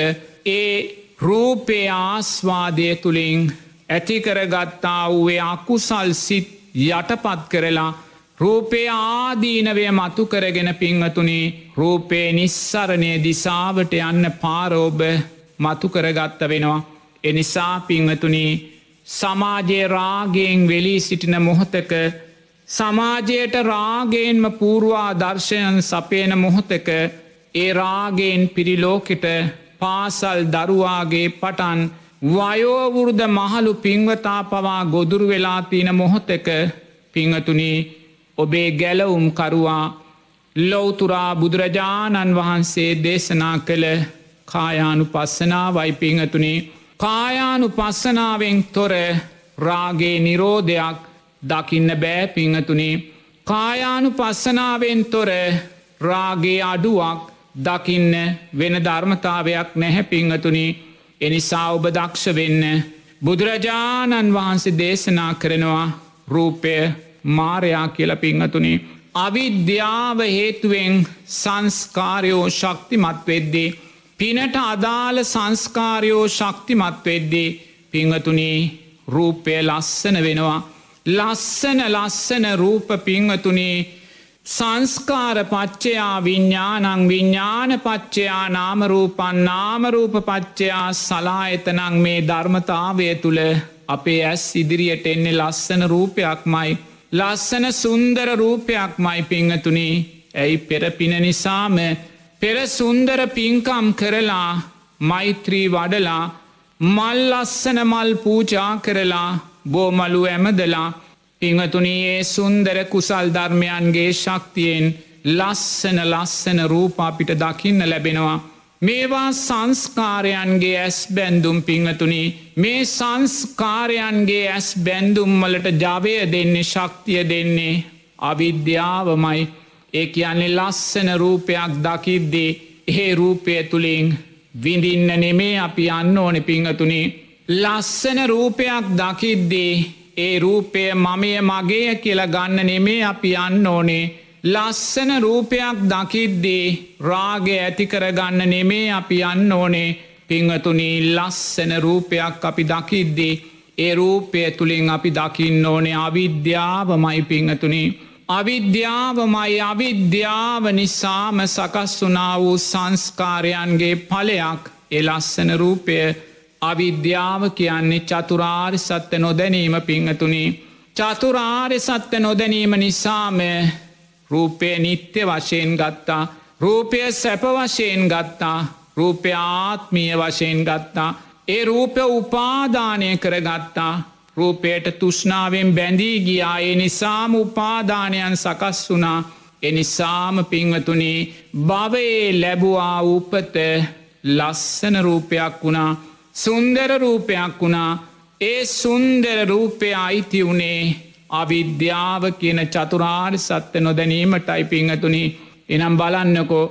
ඒ රූපේ ආස්වාදය තුළින් ඇතිකරගත්තා වූේ අකුසල් සිත් යටපත් කරලා රූපේ ආදීනවය මතු කරගෙන පිංහතුනේ රූපේ නිස්සරණය දිසාවට යන්න පාරෝභ මතු කරගත්ත වෙනවා. එනිසා පිංහතුනී සමාජයේ රාගයෙන් වෙලී සිටින මොහොතක සමාජයට රාගයෙන්ම පූර්වා දර්ශයන් සපයන මොහොතක ඒ රාගයෙන් පිරිලෝකෙට පාසල් දරුවාගේ පටන් වයෝවුරුද මහළු පින්වතා පවා ගොදුරු වෙලා තියෙන මොහොතක පිංහතුනී ඔබේ ගැලවුම් කරුවා ලොවතුරා බුදුරජාණන් වහන්සේ දේශනා කළ කායානු පස්සනාවයි පිංහතුනේ කායානු පස්සනාවෙන් තොර රාගේ නිරෝධයක් දකින්න බෑ පිංහතුනේ කායානු පස්සනාවෙන් තොර රාගේ අඩුවක් දකින්න වෙන ධර්මතාවයක් නැහැ පිංහතුනි එනිසා ඔබ දක්ෂ වෙන්න බුදුරජාණන් වහන්සේ දේශනා කරනවා රූපය මාරයා කියල පිංහතුනි අවිද්‍යාව හේතුවෙන් සංස්කාරයෝ ශක්තිමත් වෙද්දී. පිනට අදාළ සංස්කාරයෝ ශක්තිමත් වෙද්දී පිංහතුනී රූපය ලස්සන වෙනවා. ලස්සන ලස්සන රූප පිංහතුනී සංස්කාර පච්චයා විඤ්ඥානං විඤ්ඥාන පච්චයා නාමරූපන් නාමරූප පච්චයා සලාඇතනං මේ ධර්මතාවය තුළ අපේ ඇස් ඉදිරියට එන්නේ ලස්සන රූපයක්මයි. ලස්සන සුන්දර රූපයක්මයි පිංහතුනි ඇයි පෙරපින නිසාම පෙර සුන්දර පින්කම් කරලා මෛත්‍රී වඩලා මල් ලස්සන මල් පූජා කරලා බෝමලු ඇමදලා පිංහතුනී ඒ සුන්දර කුසල් ධර්මයන්ගේ ශක්තියෙන් ලස්සන ලස්සන රූපාපිට දකින්න ලැබෙනවා. මේවා සංස්කාරයන්ගේ ඇස් බැන්දුම් පිංහතුනි මේ සංස්කාරයන්ගේ ඇස් බැන්දුම්වලට ජවය දෙන්නේ ශක්තිය දෙන්නේ අවිද්‍යාවමයි ඒ කියන්නේ ලස්සන රූපයක් දකිද්දී ඒ රූපය තුළින් විඳින්න නෙමේ අපි අන්න ඕනෙ පිංහතුනි. ලස්සන රූපයක් දකිද්දී ඒ රූපය මමය මගේය කියලා ගන්න නෙමේ අපි යන්න ඕනේ. ලස්සන රූපයක් දකිද්දී රාගය ඇතිකරගන්න නෙමේ අපි යන්න ඕනේ. පිංහතුනී ලස්සන රූපයක් අපි දකිද්දී ඒ රූපය තුළින් අපි දකින්න ඕනේ අවිද්‍යාවමයි පිංහතුනී. අවිද්‍යාවමයි අවිද්‍යාව නිසාම සකස් වනා වූ සංස්කාරයන්ගේ පලයක් එලස්සන රූපය අවිද්‍යාව කියන්නේ චතුරාර් සත්‍ය නොදැනීම පිංහතුනි. චතුරාර්ය සත්‍ය නොදැනීම නිසාම රූපය නිත්‍ය වශයෙන් ගත්තා. රූපය සැප වශයෙන් ගත්තා. රූපය ආත්මීය වශයෙන් ගත්තා. ඒ රූපය උපාදානය කරගත්තා. රූපයට තුෂ්නාවෙන් බැඳී ගියා. ඒ නිසාම උපාදානයන් සකස් වුනා එනිසාම පිංවතුනි භවයේ ලැබුවා උපත ලස්සන රූපයක් වුණා. සුන්දර රූපයක් වුණා. ඒ සුන්දර රූපය අයිති වුණේ අවිද්‍යාව කියන චතුරාර් සත්‍ය නොදැනීමටයි පිංහතුනි එනම් බලන්නකෝ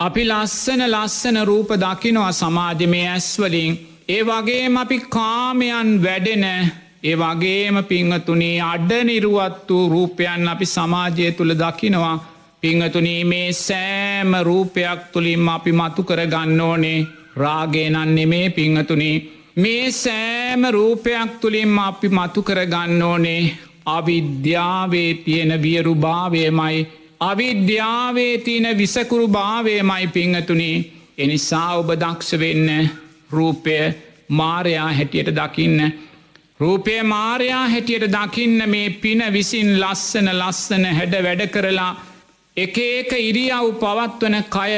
අපි ලස්සන ලස්සන රූප දකිනවා සමාජමය ඇස්වලින් ඒ වගේම අපි කාමයන් වැඩෙන ඒ වගේම පිංහතුනේ අඩ නිරුවත් වූ රූපයන් අපි සමාජය තුළ දකිනවා. පිංහතුනී මේ සෑම රූපයක් තුළින් අපි මතු කර ගන්න ඕනේ. රාගේනන් නෙමේ පිංහතුනී. මේ සෑම රූපයක් තුළින් අපි මතු කර ගන්න ඕනේ. අවිද්‍යාවේ තියෙන වියරු භාවයමයි. අවිද්‍යාවේ තියෙන විසකුරු භාවයමයි පිංහතුනී. එනිසා ඔබ දක්ෂ වෙන්න රූපය මාරයා හැටියට දකින්න. රූපය මාරයා හැටියට දකින්න මේ පින විසින් ලස්සන ලස්සන හැඩ වැඩ කරලා එක ඒක ඉරියව් පවත්වන කය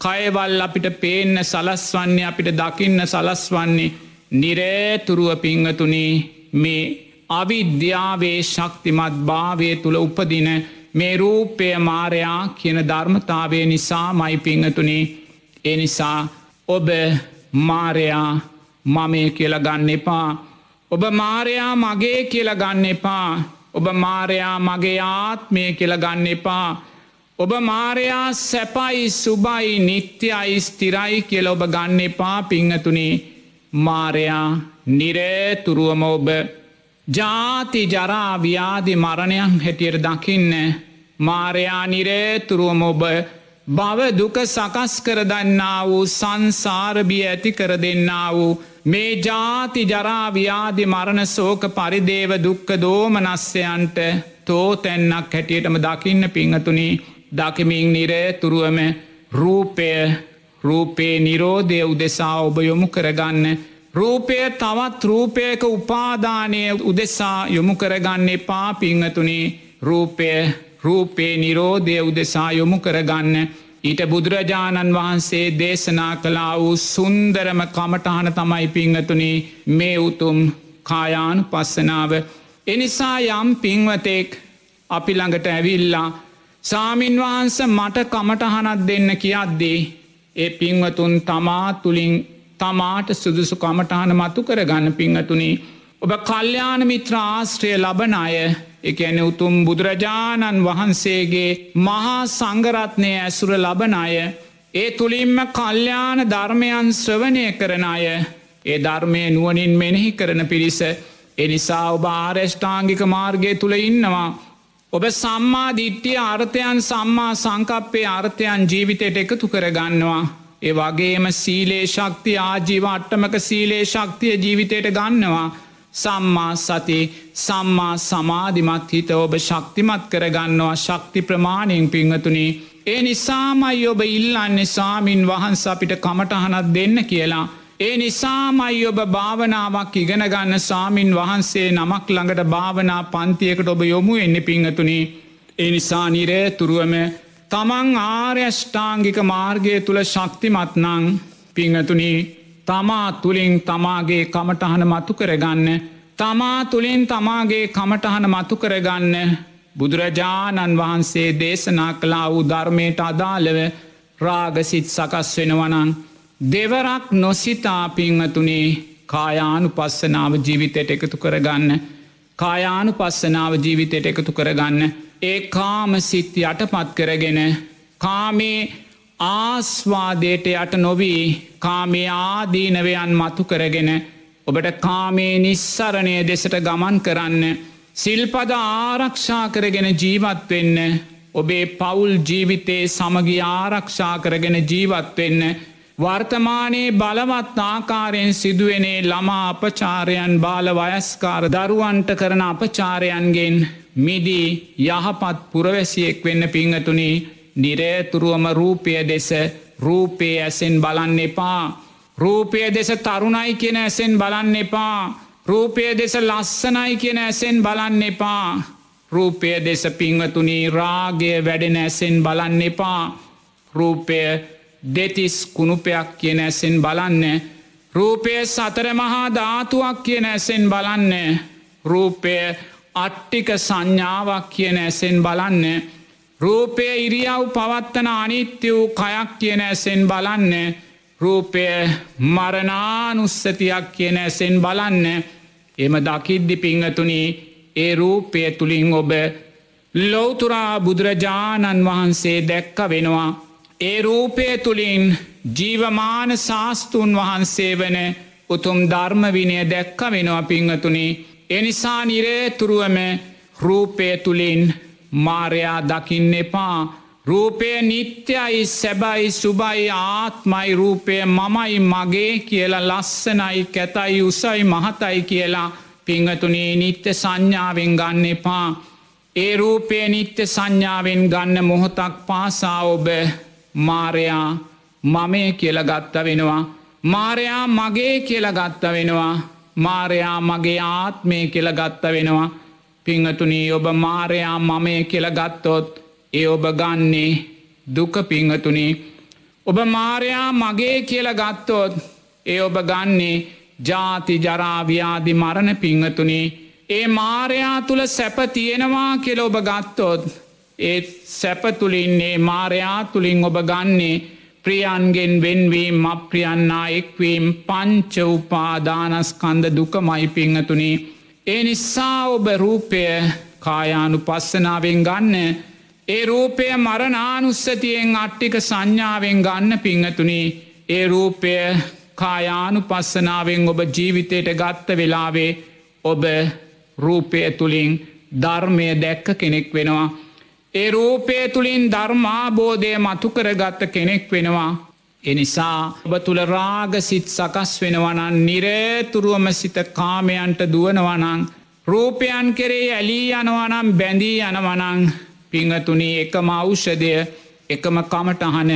කයවල් අපිට පේන්න සලස්වන්නේ අපිට දකින්න සලස්වන්නේ නිරේතුරුව පිංහතුනී මේ අවිද්‍යාවේ ශක්තිමත් භාවය තුළ උපදින මේ රූපය මාරයා කියන ධර්මතාවය නිසා මයි පිංහතුනී එනිසා ඔබ මාරයා මමය කියලා ගන්න එපා. ඔබ මාරයා මගේ කියල ගන්න එපා. ඔබ මාරයා මගේ ආත්මය කියල ගන්න එපා. ඔබ මාරයා සැපයි සුබයි නිත්‍යයි ස්තිරයි කියල ඔබ ගන්න එපා පිංහතුනේ. මාරයා නිරේතුරුවම ඔබ. ජාති ජරා ව්‍යාධි මරණයන් හැටියට දකින්න. මාරයා නිරේතුරුවම ඔබ. බව දුක සකස් කර දන්නා වූ සංසාරබිය ඇති කර දෙන්නා වූ මේ ජාති ජරාව්‍යාධි මරණ සෝක පරිදේව දුක්ක දෝමනස්්‍යයන්ට තෝතැන්නක් හැටියටම දකින්න පිංහතුනි. දකිමින් නිරේ තුරුවම රූපය රූපේ නිරෝධය උදෙසා ඔබ යොමු කරගන්න. රූපය තවත් රූපයක උපාදානය උදෙසා යොමු කරගන්න එපා පිංහතුනි. රූපය රූපේ නිරෝධය උදෙසා යොමු කරගන්න. ඊට බුදුරජාණන් වහන්සේ දේශනා කලා වූ සුන්දරම කමටහන තමයි පිංහතුනි මේ උතුම් කායානු පස්සනාව. එනිසා යම් පින්වතෙක් අපි ළඟට ඇවිල්ලා සාමීන් වහන්ස මට කමටහනත් දෙන්න කියද්දී ඒ පින්වතුන් තමා තුළින් තමාට සුදුසු කමටහන මතු කරගන්න පිංහතුනි ඔබ කල්්‍යාන මිත්‍රාශ්‍රය ලබන අය එකැන උතුම් බුදුරජාණන් වහන්සේගේ මහා සංගරත්නය ඇසුර ලබන අය ඒ තුළින්ම කල්්‍යාන ධර්මයන් ශ්‍රවණය කරන අය ඒ ධර්මය නුවනින් මෙනෙහි කරන පිරිස. එනිසා ඔබ ආරෙෂ්ඨාංගික මාර්ගය තුළ ඉන්නවා. ඔබ සම්මා දිට්ටිය අර්ථයන් සම්මා සංකප්පේ අර්ථයන් ජීවිතයට එකතු කරගන්නවා. ඒ වගේම සීලේ ශක්ති ආජීව අට්ටමක සීලේ ශක්තිය ජීවිතයට ගන්නවා. සම්මා සති සම්මා සමාධිමත් හිත ඔබ ශක්තිමත් කරගන්නවා ශක්ති ප්‍රමාණයෙන් පිංහතුනි. ඒ නිසාමයි ඔබ ඉල්ලන්නේ සාමීන් වහන්ස අපිට කමටහනත් දෙන්න කියලා. ඒ නිසාමයි ඔබ භාවනාවක් ඉගෙනගන්න සාමීන් වහන්සේ නමක් ළඟට භාවනා පන්තියකට ඔබ යොමු එන්න පිංහතුනි. ඒ නිසා නිරේ තුරුවම තමන් ආර්යෂ්ඨාංගික මාර්ගය තුළ ශක්තිමත්නං පිංහතුනී තමා තුළින් තමාගේ කමටහන මතු කරගන්න තමා තුළින් තමාගේ කමටහන මතු කරගන්න බුදුරජාණන් වහන්සේ දේශනා කලා වූ ධර්මයට අදාළව රාගසිත් සකස් වෙනවනං දෙවරක් නොසිතා පිංහතුනේ කායානු පස්සනාව ජීවිතයට එකතු කරගන්න කායානු පස්සනාව ජීවිතයට එකතු කරගන්න ඒ කාම සිත් යටපත් කරගෙන කාමේ ආස්වාදයට යට නොවී කාමේ ආදීනවයන් මතු කරගෙන ඔබට කාමේ නිස්සරණය දෙසට ගමන් කරන්න. සිල්පද ආරක්ෂා කරගෙන ජීවත්වෙන්න ඔබේ පවුල් ජීවිතයේ සමගි ආරක්ෂා කරගෙන ජීවත්වෙන්න වර්තමානයේ බලවත් ආකාරයෙන් සිදුවනේ ළමා අපචාරයන් බාල වයස්කාර දරුවන්ට කරන අපචාරයන්ගෙන් මිදී යහපත් පුරවැසියෙක් වෙන්න පිංහතුනි නිරේතුරුවම රූපය දෙස රූපයේ ඇසෙන් බලන්න එපා. රූපය දෙස තරුණයි කියෙන ඇසෙන් බලන්න එපා. රූපය දෙස ලස්සනයි කියෙන ඇසෙන් බලන්න එපා. රූපය දෙස පිංවතුනී රාගය වැඩෙන ඇසෙන් බලන්න එපා. රූපය දෙතිස් කුණුපයක් කියන ඇසෙන් බලන්න. රූපය සතර මහා ධාතුවක් කියන ඇසෙන් බලන්න. රූපය අට්ටික සංඥාවක් කියන ඇසෙන් බලන්න. රූපය ඉරියව් පවත්තන අනිත්‍ය වූ කයක් කියන ඇසෙන් බලන්න. රූපය මරණානුස්සතියක් කියන ඇසෙන් බලන්න. එම දකිද්දි පිංහතුනී ඒ රූපය තුළින් ඔබ ලෝතුරා බුදුරජාණන් වහන්සේ දැක්ක වෙනවා. ඒ රූපය තුළින් ජීවමාන ශාස්තුන් වහන්සේ වන උතුම් ධර්මවිනය දැක්ක වෙනවා පිංහතුනි. එනිසා නිරේතුරුවම රූපය තුළින් මාරයා දකින්න එපා. රූපය නිත්‍යයි සැබයි සුබයි ආත්මයි රූපය මමයි මගේ කියලා ලස්සනයි කැතයි උසයි මහතයි කියලා පිංහතුනේ නිත්‍ය සංඥාවෙන් ගන්න එපා. ඒ රූපය නිත්‍ය සංඥාවෙන් ගන්න මොහොතක් පාසා ඔබ මාරයා මමය කියල ගත්ත වෙනවා. මාරයා මගේ කියල ගත්ත වෙනවා. මාරයා මගේ ආත්මය කියල ගත්ත වෙනවා. පිංහතුනී ඔබ මාරයා මමය කියල ගත්තොත් ඒ ඔබ ගන්නේ දුක පිංහතුනී. ඔබ මාරයා මගේ කියල ගත්තොත් ඒ ඔබ ගන්නේ ජාති ජරාව්‍යාදි මරණ පිංහතුනි ඒ මාරයා තුළ සැප තියෙනවා කෙල ඔබ ගත්තොත් ඒ සැපතුලින්නේ මාරයා තුළින් ඔබ ගන්නේ ප්‍රියන්ගෙන් වෙන්වීම් අප්‍රියන්නා එක්වීම් පංච උපාදානස්කන්ද දුකමයි පිංහතුනි ඒ නිසා ඔබ රූපය කායානු පස්සනාවෙන් ගන්න ඒ රූපය මරණානුස්සතියෙන් අට්ටික සංඥාවෙන් ගන්න පිංහතුනි ඒ රූපය කායානු පස්සනාවෙන් ඔබ ජීවිතයට ගත්ත වෙලාවේ ඔබ රූපය තුළින් ධර්මය දැක්ක කෙනෙක් වෙනවා. ඒ රූපය තුළින් ධර්මාබෝධය මතුකර ගත්ත කෙනෙක් වෙනවා. එනිසා ඔබ තුළ රාගසිත් සකස් වෙනවනන් නිරේතුරුවම සිත කාමයන්ට දුවනවනං රූපයන් කෙරේ ඇලී යනවනම් බැඳී යනවනං පිංහතුනී එකම අවෂ්‍යදය එකම කමටහන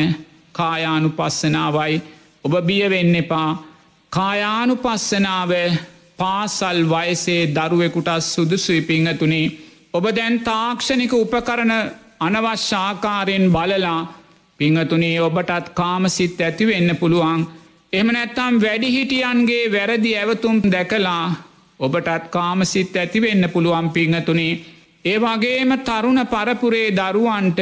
කායානු පස්සනාවයි ඔබ බියවෙන්න එපා. කායානු පස්සනාව පාසල් වයසේ දරුවෙකුටත් සුදුසුයි පිංහතුනි. ඔබ දැන් තාක්ෂණික උපකරන අනවශ්‍යාකාරයෙන් බලලා පිංහතුනේ ඔබටත් කාමසිත් ඇතිවෙන්න පුළුවන් එම නැත්තම් වැඩිහිටියන්ගේ වැරදි ඇවතුම් දැකලා ඔබටත් කාමසිත් ඇතිවෙන්න පුළුවන් පිංහතුනේ ඒවගේම තරුණ පරපුරේ දරුවන්ට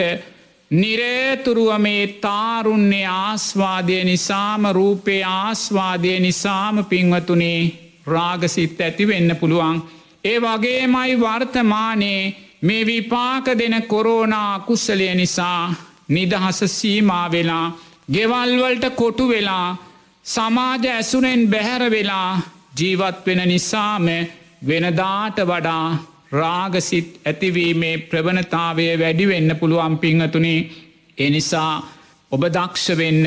නිරේතුරුව මේ තාරුන්නේ ආස්වාදය නිසාම රූපේ ආස්වාදය නිසාම පින්වතුනේ රාගසිත් ඇති වෙන්න පුළුවන්. ඒ වගේමයි වර්තමානයේ මේ විපාක දෙන කොරෝනා කුස්සලය නිසා නිදහස සීමා වෙලා ගෙවල්වලට කොටු වෙලා සමාජ ඇසුනෙන් බැහැර වෙලා ජීවත් වෙන නිසාම වෙනදාට වඩා රාගසිත් ඇතිවීමේ ප්‍රවණතාවය වැඩිවෙන්න පුළුවන් පිංහතුනේ එනිසා ඔබ දක්ෂ වෙන්න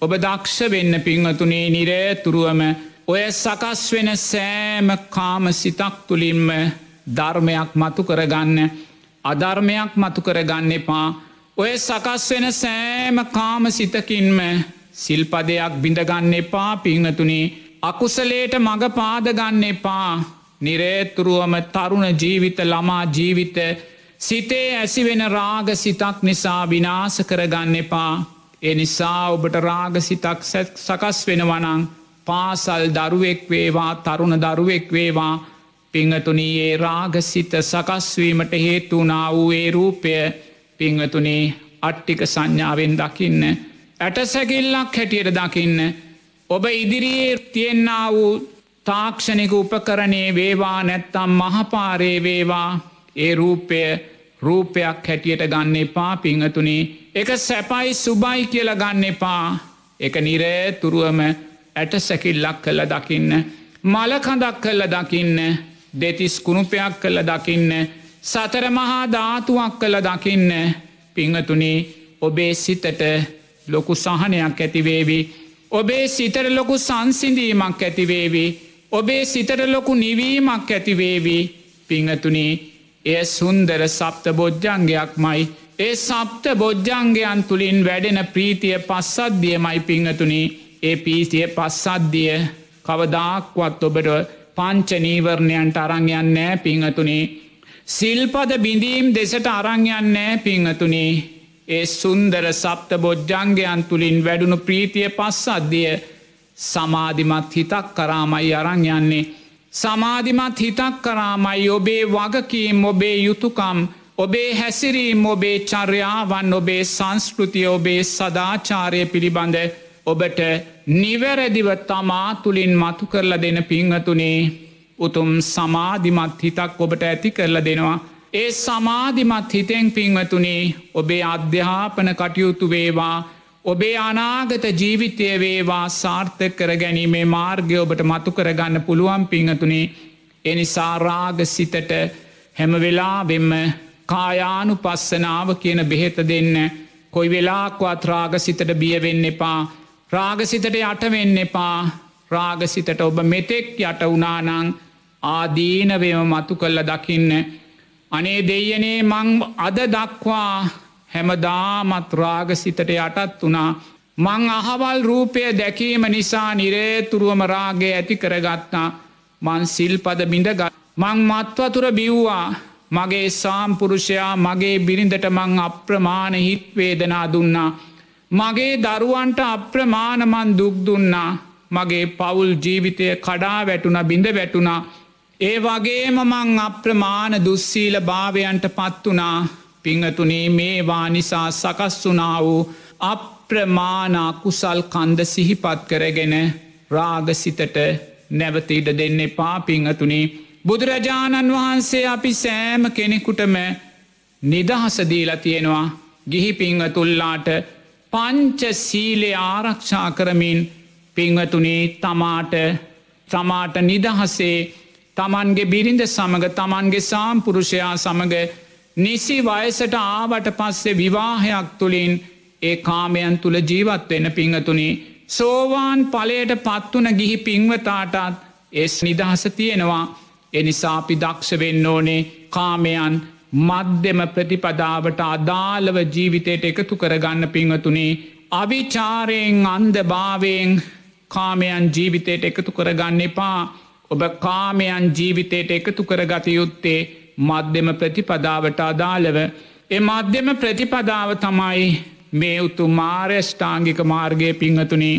ඔබ දක්ෂ වෙන්න පිංහතුනේ නිරේතුරුවම ඔය සකස් වෙන සෑම කාම සිතක් තුළින්ම ධර්මයක් මතු කරගන්න අධර්මයක් මතු කරගන්න එපා. ඔය සකස් වෙන සෑම කාම සිතකින්ම සිල්පදයක් බිඳගන්න එපා පිංහතුනේ. අකුසලේට මඟ පාදගන්න එපා. නිරේතුරුවම තරුණ ජීවිත ළමා ජීවිත සිතේ ඇසිවෙන රාග සිතක් නිසා විනාස කරගන්න එපා. ඒ නිසා ඔබට රාග සිතක් සකස් වෙනවනං පාසල් දරුවෙක් වේවා තරුණ දරුවෙක් වේවා. පිංහතුනී ඒ රාගසිත සකස්වීමට හේතුනා වූ ඒ රූපය පිංහතුනේ අට්ටික සංඥාවෙන් දකින්න. ඇට සැකිල්ලක් හැටියට දකින්න. ඔබ ඉදිරියේ තියෙන්න්නා වූ තාක්ෂණික උපකරණේ වේවා නැත්තම් මහපාරේ වේවා ඒ රූපය රූපයක් හැටියට ගන්න එපා පිංහතුනේ එක සැපයි සුබයි කියල ගන්න එපා එක නිරේ තුරුවම ඇට සැකිල්ලක් කළ දකින්න මලකඳක් කල්ල දකින්න දෙතිස් කුණුපයක් කල්ල දකින්න සතර මහා ධාතුවක් කළ දකින්න පිංහතුනි ඔබේ සිතට ලොකු සහනයක් ඇතිවේවි. ඔබේ සිතර ලොකු සංසිඳීමක් ඇතිවේවි. ඔබේ සිතට ලොකු නිවීමක් ඇතිවේවි පිංහතුනි එය සුන්දර සප්ත බොජ්ජංගයක් මයි. ඒ සප්ත බොජ්ජංගයන් තුළින් වැඩෙන ප්‍රීතිය පස්සද්ධියමයි පිංහතුනි ඒ පීතිය පස්සද්ධිය කවදාක්වත් ඔබට පංචනීවරණයන්ට අරංයන් නෑ පිංහතුනේ සිල්පද බිඳීම් දෙසට අරංයන්නෑ පිංහතුනේ ඒ සුන්දර සප්ත බොජ්ජංගයන් තුළින් වැඩුණු ප්‍රීතිය පස්සද්ධිය සමාධිමත් හිතක් කරාමයි අරං යන්නේ. සමාධිමත් හිතක් කරාමයි ඔබේ වගකීම් ඔබේ යුතුකම් ඔබේ හැසිරීම් ඔබේ චර්යාවන් ඔබේ සංස්කෘතිය ඔබේ සදාචාරය පිළිබඳ ඔබට නිවැරදිව තමා තුළින් මතු කරල දෙන පිංහතුනේ උතුම් සමාධිමත් හිතක් ඔබට ඇති කරල දෙනවා. ඒ සමාධිමත් හිතෙන් පිංවතුනේ ඔබේ අධ්‍යාපන කටයුතු වේවා ඔබේ අනාගත ජීවිතය වේවා සාර්ථක කර ගැනීමේ මාර්ගය ඔබට මතු කරගන්න පුළුවන් පිංහතුනේ එනිසා රාග සිතට හැම වෙලා වෙම්ම කායානු පස්සනාව කියන බෙහෙත දෙන්න. කොයි වෙලාක්වත් රාගසිතට බියවෙන්න එපා. රාගසිතට යටවෙන්න එපා. රාගසිතට ඔබ මෙතෙක් යට වනානං ආදීනවම මතු කල්ල දකින්න. අනේ දෙයනේ මං අද දක්වා හැමදාමත් රාගසිතට යටත් වනා මං අහවල් රූපය දැකීම නිසා නිරේතුරුවම රාගේ ඇති කරගත්තා. මන් සිල්පද බිඳගත් මං මත්වතුර බිව්වා. මගේ සාම්පුරුෂයා මගේ බිරිඳට මං අප්‍රමාණ හිත්වේදනා දුන්නා. මගේ දරුවන්ට අප්‍රමාණමන් දුක්දුන්නා මගේ පවුල් ජීවිතය කඩා වැටුන බිඳ වැටුණා. ඒ වගේම මං අප්‍රමාණ දුස්සීල භාවයන්ට පත්වනා පිංහතුනේ මේවා නිසා සකස් වනා වූ අප්‍රමාණා කුසල් කන්ද සිහිපත් කරගෙන රාගසිතට නැවතීට දෙන්නේ පා පිංහතුනේ. බුදුරජාණන් වහන්සේ අපි සෑම කෙනෙකුටම නිදහසදීලා තියෙනවා. ගිහි පිංහතුල්ලාට පංච සීලේ ආරක්ෂා කරමින් පිංවතුනේ තමාට තමාට නිදහසේ තමන්ගේ බිරිඳ සමඟ තමන්ගේ සාම්පුරුෂයා සමඟ නිසි වයසට ආවට පස්සේ විවාහයක් තුළින් ඒ කාමයන් තුළ ජීවත් වෙන පිංහතුනේ. සෝවාන් පලයට පත්වන ගිහි පිංවතාටත් එස් නිදහස තියෙනවා. එනිසාපි දක්ෂ වෙන්න ඕනේ කාමයන් මධ්‍යම ප්‍රතිපදාවට අදාළව ජීවිතයට එකතු කරගන්න පිංහතුනේ. අවිචාරයෙන් අන්ද භාවයෙන් කාමයන් ජීවිතයට එකතු කරගන්න එපා. ඔබ කාමයන් ජීවිතයට එකතු කරගත යුත්තේ මධ්‍යම ප්‍රතිපදාවට අදාළව. එ මධ්‍යම ප්‍රතිපදාව තමයි මේ උතු මාර්යෂ්ඨාංගික මාර්ගය පිංහතුනේ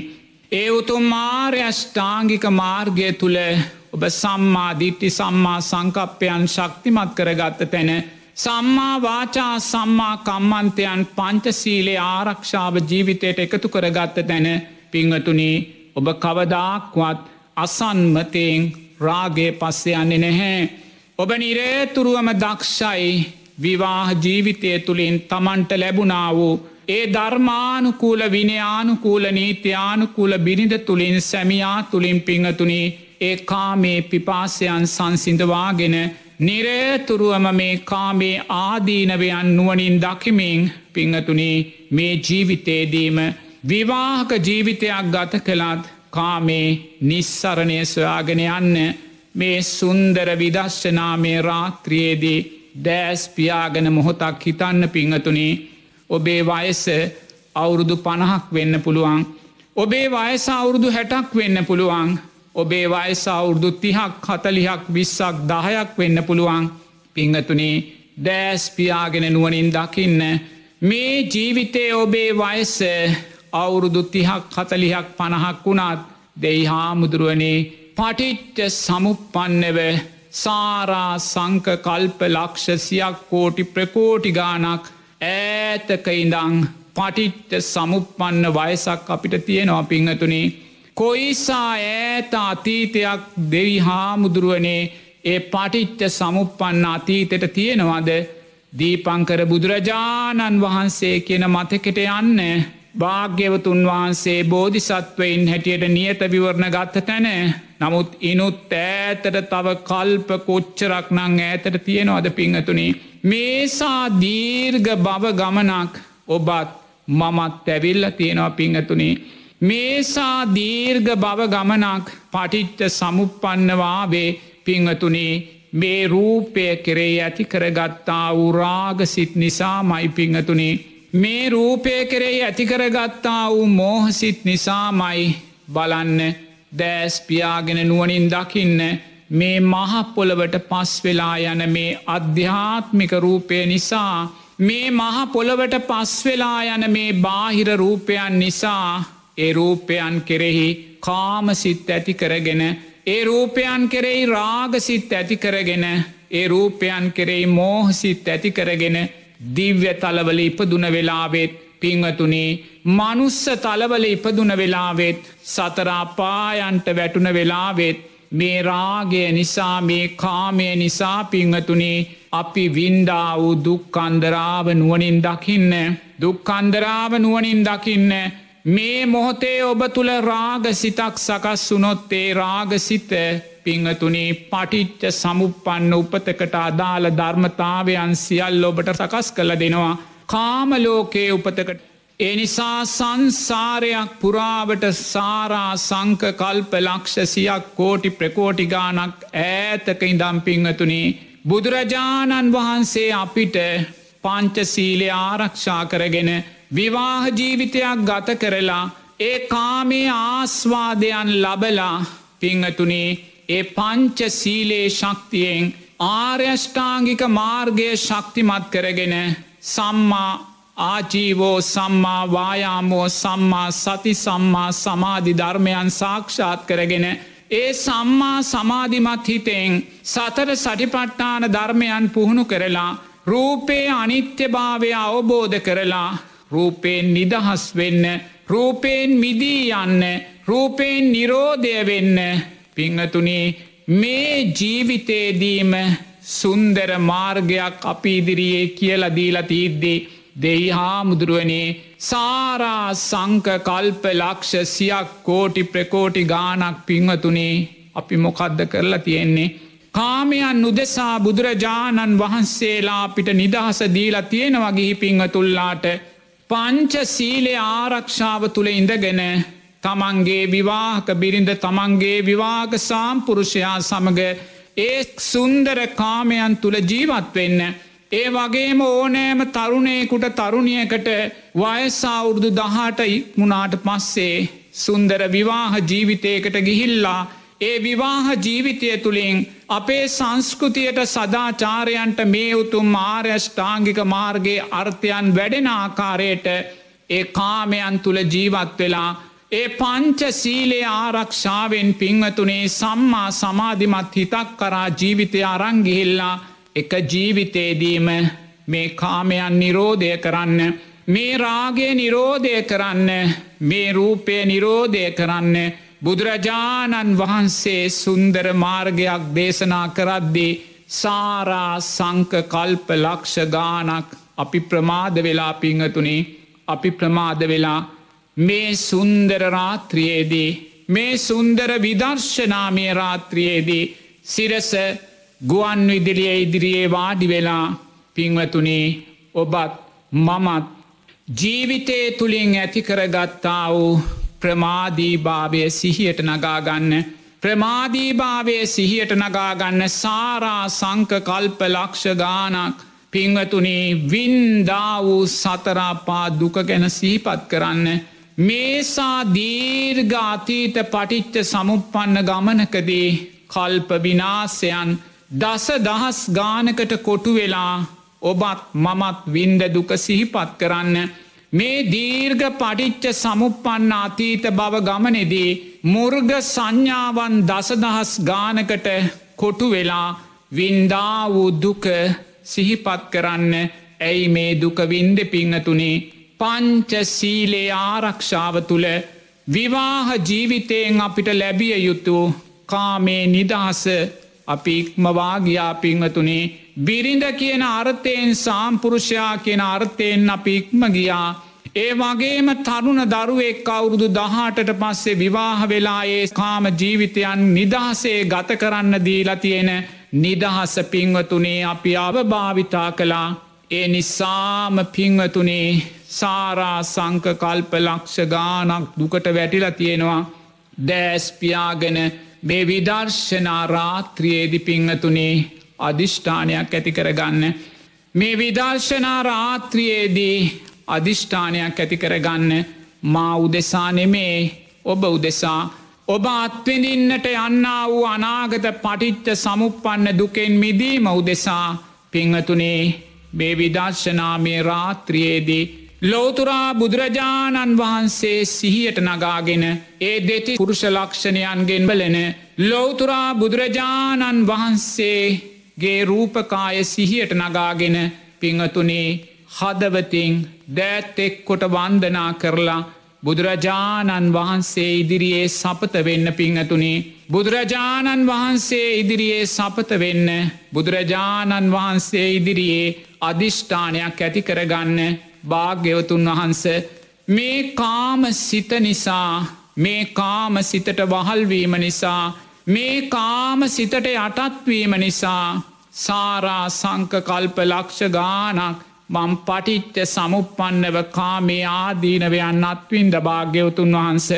ඒ උතුම් මාර්යෂ්ඨාංගික මාර්ගය තුළ ඔබ සම්මා දිට්ටි සම්මා සංකප්පයන් ශක්තිමත් කරගත්ත තැන සම්මා වාචා සම්මා කම්මන්තයන් පංචසීලේ ආරක්ෂාව ජීවිතයට එකතු කරගත්ත තැන පිංහතුනී ඔබ කවදාක්වත් අසන්මතයෙන් රාගේ පස්සේ යන්නේ නැහැ. ඔබ නිරේතුරුවම දක්ෂයි විවාහ ජීවිතය තුළින් තමන්ට ලැබුණා වූ ඒ ධර්මානුකූල විනයානුකූල නීතියානුකූල බිරිඳ තුළින් සැමියා තුළින් පිංහතුනී ඒ කාමේ පිපාසයන් සංසිඳවාගෙන නිරේතුරුවම මේ කාමේ ආදීනවයන් නුවනින් දකිමින් පිංහතුනේ මේ ජීවිතේදීම විවාහක ජීවිතයක් ගත කළත් කාමේ නිස්සරණය සොයාගෙන යන්න මේ සුන්දර විදශ්චනාමේ රාත්‍රියේදී දෑස් පියාගෙන මොහොතක් හිතන්න පිංහතුනේ. ඔබේ වයස අවුරුදු පණහක් වෙන්න පුළුවන්. ඔබේ වයස අවුරුදු හැටක් වෙන්න පුළුවන්. ඔබේ වයස අවුරුදු තිහක් හතලිහක් විස්සක් දහයක් වෙන්න පුළුවන්. පිංහතුනේ දෑස් පියාගෙන නුවනින් දකින්න. මේ ජීවිතේ ඔබේ වයස අවුරුදු තිහක් හතලිහක් පණහක් වුණත් දෙයි හාමුදුරුවනේ පටිච්ච සමුපන්නව සාරා සංක කල්ප ලක්ෂසියක් කෝටි ප්‍රකෝටි ගානක් ඈතක ඉඳං පටිච්ච සමුපන්න වයසක් අපිට තියෙනවා පිංහතුනේ. කොයිසා ඈත අතීතයක් දෙවි හාමුදුරුවනේ ඒ පටිච්ච සමුපන්න අතීතෙට තියෙනවද? දීපංකර බුදුරජාණන් වහන්සේ කියන මතකට යන්න. භාග්‍යවතුන් වහන්සේ බෝධිසත්වයින් හැටියට නියත විවරණ ගත්ත තැන නමුත් ඉනුත් ඈතට තව කල්ප කොච්චරක් නං ඇතට තියෙනවද පිංහතුනි. මේසා දීර්ග බව ගමනක් ඔබත් මමත් ඇවිල්ල තියෙනවා පිංහතුනි. මේසා දීර්ග බව ගමනක් පටිච්ච සමුපන්නවාවේ පිංහතුනේ මේ රූපය කෙරේ ඇති කරගත්තා උරාගසිත් නිසා මයි පිංහතුනේ මේ රූපය කෙරේ ඇතිකරගත්තා වූ මෝහසිත් නිසාමයි බලන්න. දෑස්පියාගෙන නුවනින් දකින්න මේ මහපොළවට පස් වෙලා යන මේ අධ්‍යාත්මික රූපය නිසා මේ මහපොළවට පස් වෙලා යන මේ බාහිර රූපයන් නිසා ඒ රූපයන් කෙරෙහි කාමසිත් ඇති කරගෙන ඒ රූපයන් කෙරෙහි රාගසිත් ඇති කරගෙන ඒ රූපයන් කෙරෙහි මෝහසිත් ඇති කරගෙන දිව්‍ය තලවල ඉපදුන වෙලාවෙත් පිංවතුනේ මනුස්ස තලවල ඉපදුන වෙලාවෙත් සතරාපායන්ට වැටුන වෙලාවෙත් මේ රාගය නිසා මේ කාමය නිසා පිංහතුනේ අපි වින්ඩා වූ දුක්කන්දරාව නුවනින් දකින්න දුක්කන්දරාව නුවනින් දකින්න මේ මොහොතේ ඔබ තුළ රාග සිතක් සකස් වුනොත්තේ රාගසිත පිංහතුනේ පටිච්ච සමුපන්න උපතකට අදාළ ධර්මතාවයන් සියල් ඔබට සකස් කළ දෙනවා. කාමලෝකයේ උපතකට. එනිසා සංසාරයක් පුරාවට සාරා සංක කල්ප ලක්ෂසියක් කෝටි ප්‍රකෝටිගානක් ඈතක ඉදම් පිංහතුනේ බුදුරජාණන් වහන්සේ අපිට පංචසීලය ආරක්ෂා කරගෙන විවාහ ජීවිතයක් ගත කරලා ඒ කාමේ ආස්වාදයන් ලබලා පිංහතුනේ ඒ පංච සීලේ ශක්තියෙන් ආර්යෂ්ඨාංගික මාර්ගය ශක්තිමත් කරගෙන සම්මා ආජීවෝ සම්මා වායාමෝ සම්මා සති සම්මා සමාධි ධර්මයන් සාක්ෂාත් කරගෙන ඒ සම්මා සමාධිමත් හිතෙන් සතර සටිපට්ටාන ධර්මයන් පුහුණු කරලා රූපේ අනිත්‍යභාවය අවබෝධ කරලා රූපයෙන් නිදහස් වෙන්න රූපයෙන් මිදී යන්න රූපයෙන් නිරෝධය වෙන්න පිංහතුනේ මේ ජීවිතේදීම සුන්දර මාර්ගයක් අපි ඉදිරියේ කියල දීලා තිීද්දී දෙයි හාමුදුරුවනේ සාරා සංක කල්ප ලක්ෂ සියක් කෝටි ප්‍රකෝටි ගානක් පිංහතුනේ අපි මොකද්ද කරලා තියෙන්නේ. කාමයන් නුදෙසා බුදුරජාණන් වහන්සේලා අපිට නිදහස දීලා තියෙන වගේ පිංහතුල්ලාට පංච සීලේ ආරක්ෂාව තුළ ඉඳගෙන තමන්ගේ විවාහක බිරිඳ තමන්ගේ විවාග සාම්පුරුෂයා සමඟ ඒ සුන්දර කාමයන් තුළ ජීවත් වෙන්න. ඒ වගේම ඕනෑම තරුණයකුට තරුණියකට වයසාවුරුදු දහට ඉක්මුණාට පස්සේ සුන්දර විවාහ ජීවිතයකට ගිහිල්ලා ඒ විවාහ ජීවිතය තුළින් අපේ සංස්කෘතියට සදාචාරයන්ට මේ උතුම් ආර්යෂ්ඨාංගික මාර්ගගේ අර්ථයන් වැඩෙන ආකාරයට ඒ කාමයන් තුළ ජීවත් වෙලා ඒ පංච සීලේ ආරක්ෂාවෙන් පිංවතුනේ සම්මා සමාධිමත් හිතක් කරා ජීවිතය අරංගිහිල්ලා එක ජීවිතේදීම මේ කාමයන් නිරෝධය කරන්න මේ රාගේ නිරෝධය කරන්න මේ රූපය නිරෝධය කරන්න බුදුරජාණන් වහන්සේ සුන්දර මාර්ගයක් දේශනා කරද්දී සාරා සංක කල්ප ලක්ෂ ගානක් අපි ප්‍රමාද වෙලා පිංහතුනේ අපි ප්‍රමාද වෙලා මේ සුන්දර රාත්‍රියයේදී මේ සුන්දර විදර්ශනාමය රාත්‍රියයේදී සිරස ගුවන් විදිලිය ඉදිරියේ වාඩි වෙලා පිංවතුනේ ඔබත් මමත් ජීවිතය තුළින් ඇතිකරගත්තා වූ ප්‍රමාදීභාවය සිහියට නගාගන්න ප්‍රමාදීභාවය සිහියට නගාගන්න සාරා සංක කල්ප ලක්ෂ ගානක් පිංවතුනේ වින්දා වූ සතරාපා දුක ගැන සිහිපත් කරන්න මේසා දීර්ඝාතීත පටිච්ච සමුපපන්න ගමනකදී කල්ප විනාසයන් දස දහස් ගානකට කොටු වෙලා ඔබත් මමත් වින්ද දුක සිහිපත් කරන්න. මේ දීර්ඝ පටිච්ච සමුපපන්න අතීත බව ගමනෙදී මුර්ග සංඥාවන් දසදහස් ගානකට කොටු වෙලා වින්දා වූ දුක සිහිපත් කරන්න. ඇයි මේ දුක වින්ද පිංහතුනේ? පංච සීලේ ආරක්ෂාව තුළ විවාහ ජීවිතයෙන් අපිට ලැබිය යුතු කාමේ නිදහස අපි ඉක්මවාගයා පිංවතුනේ බිරිඳ කියන අර්ථයෙන් සාම්පුරුෂයා කියන අර්ථයෙන් අපි ඉක්ම ගියා. ඒ වගේම තරුණ දරුවෙක් අවුරුදු දහටට පස්සේ විවාහ වෙලා ඒ කාම ජීවිතයන් නිදහසේ ගත කරන්න දීලා තියෙන නිදහස පින්වතුනේ අපි අවභාවිතා කලා ඒ නිසාම පින්වතුනේ සාරා සංක කල්ප ලක්ෂ ගානක් දුකට වැටිල තියෙනවා. දෑස්පියාගෙන මේ විදර්ශනා රාත්‍රියේදි පිංහතුනේ අධිෂ්ඨානයක් ඇති කරගන්න. මේ විදර්ශනා රාත්‍රියේදී අධිෂ්ඨානයක් ඇති කරගන්න. මා උදෙසා නෙමේ ඔබ උදෙසා. ඔබ අත්විඳින්නට යන්න වූ අනාගත පටිච්ච සමුපපන්න දුකෙන් මිදීම උදෙසා. පිංහතුනේ මේ විදර්ශනාමය රාත්‍රියේදී ලෝතුරා බුදුරජාණන් වහන්සේ සිහියට නගාගෙන ඒ දෙති පුරුෂ ලක්ෂණයන්ගෙන් බලන ලෝතුරා බුදුරජාණන් වහන්සේගේ රූපකාය සිහියට නගාගෙන පිංහතුනේ හදවතින් දෑත්තෙක් කොට වන්දනා කරලා බුදුරජාණන් වහන්සේ ඉදිරියේ සපත වෙන්න පිංහතුනේ. බුදුරජාණන් වහන්සේ ඉදිරියේ සපත වෙන්න බුදුරජාණන් වහන්සේ ඉදිරියේ අධිෂ්ඨානයක් ඇති කරගන්න භාග්‍යවතුන් වහන්ස මේ කාම සිත නිසා මේ කාම සිතට වහල්වීම නිසා මේ කාම සිතට යටත්වීම නිසා සාරා සංක කල්ප ලක්ෂ ගානක් මං පටිච්ච සමුපන්නව කාමේ ආදීනවයන් අත්වින්ද භාග්‍යවතුන් වහන්ස.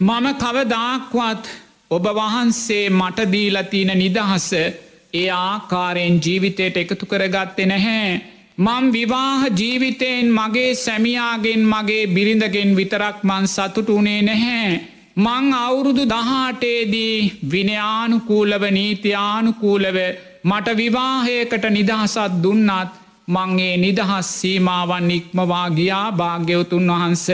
මම කවදාක්වත් ඔබ වහන්සේ මටදීලතින නිදහස ඒ ආකාරයෙන් ජීවිතයට එකතු කරගත්තෙ නැහැ. මං විවාහ ජීවිතයෙන් මගේ සැමියාගෙන් මගේ බිරිඳගෙන් විතරක් මං සතුටුනේ නැහැ. මං අවුරුදු දහටේදී විනයානුකූලව නීතියානුකූලව මට විවාහයකට නිදහසත් දුන්නත් මංගේ නිදහස් සීමාවන් ඉක්මවා ගියා භාග්‍යවතුන් වහන්ස.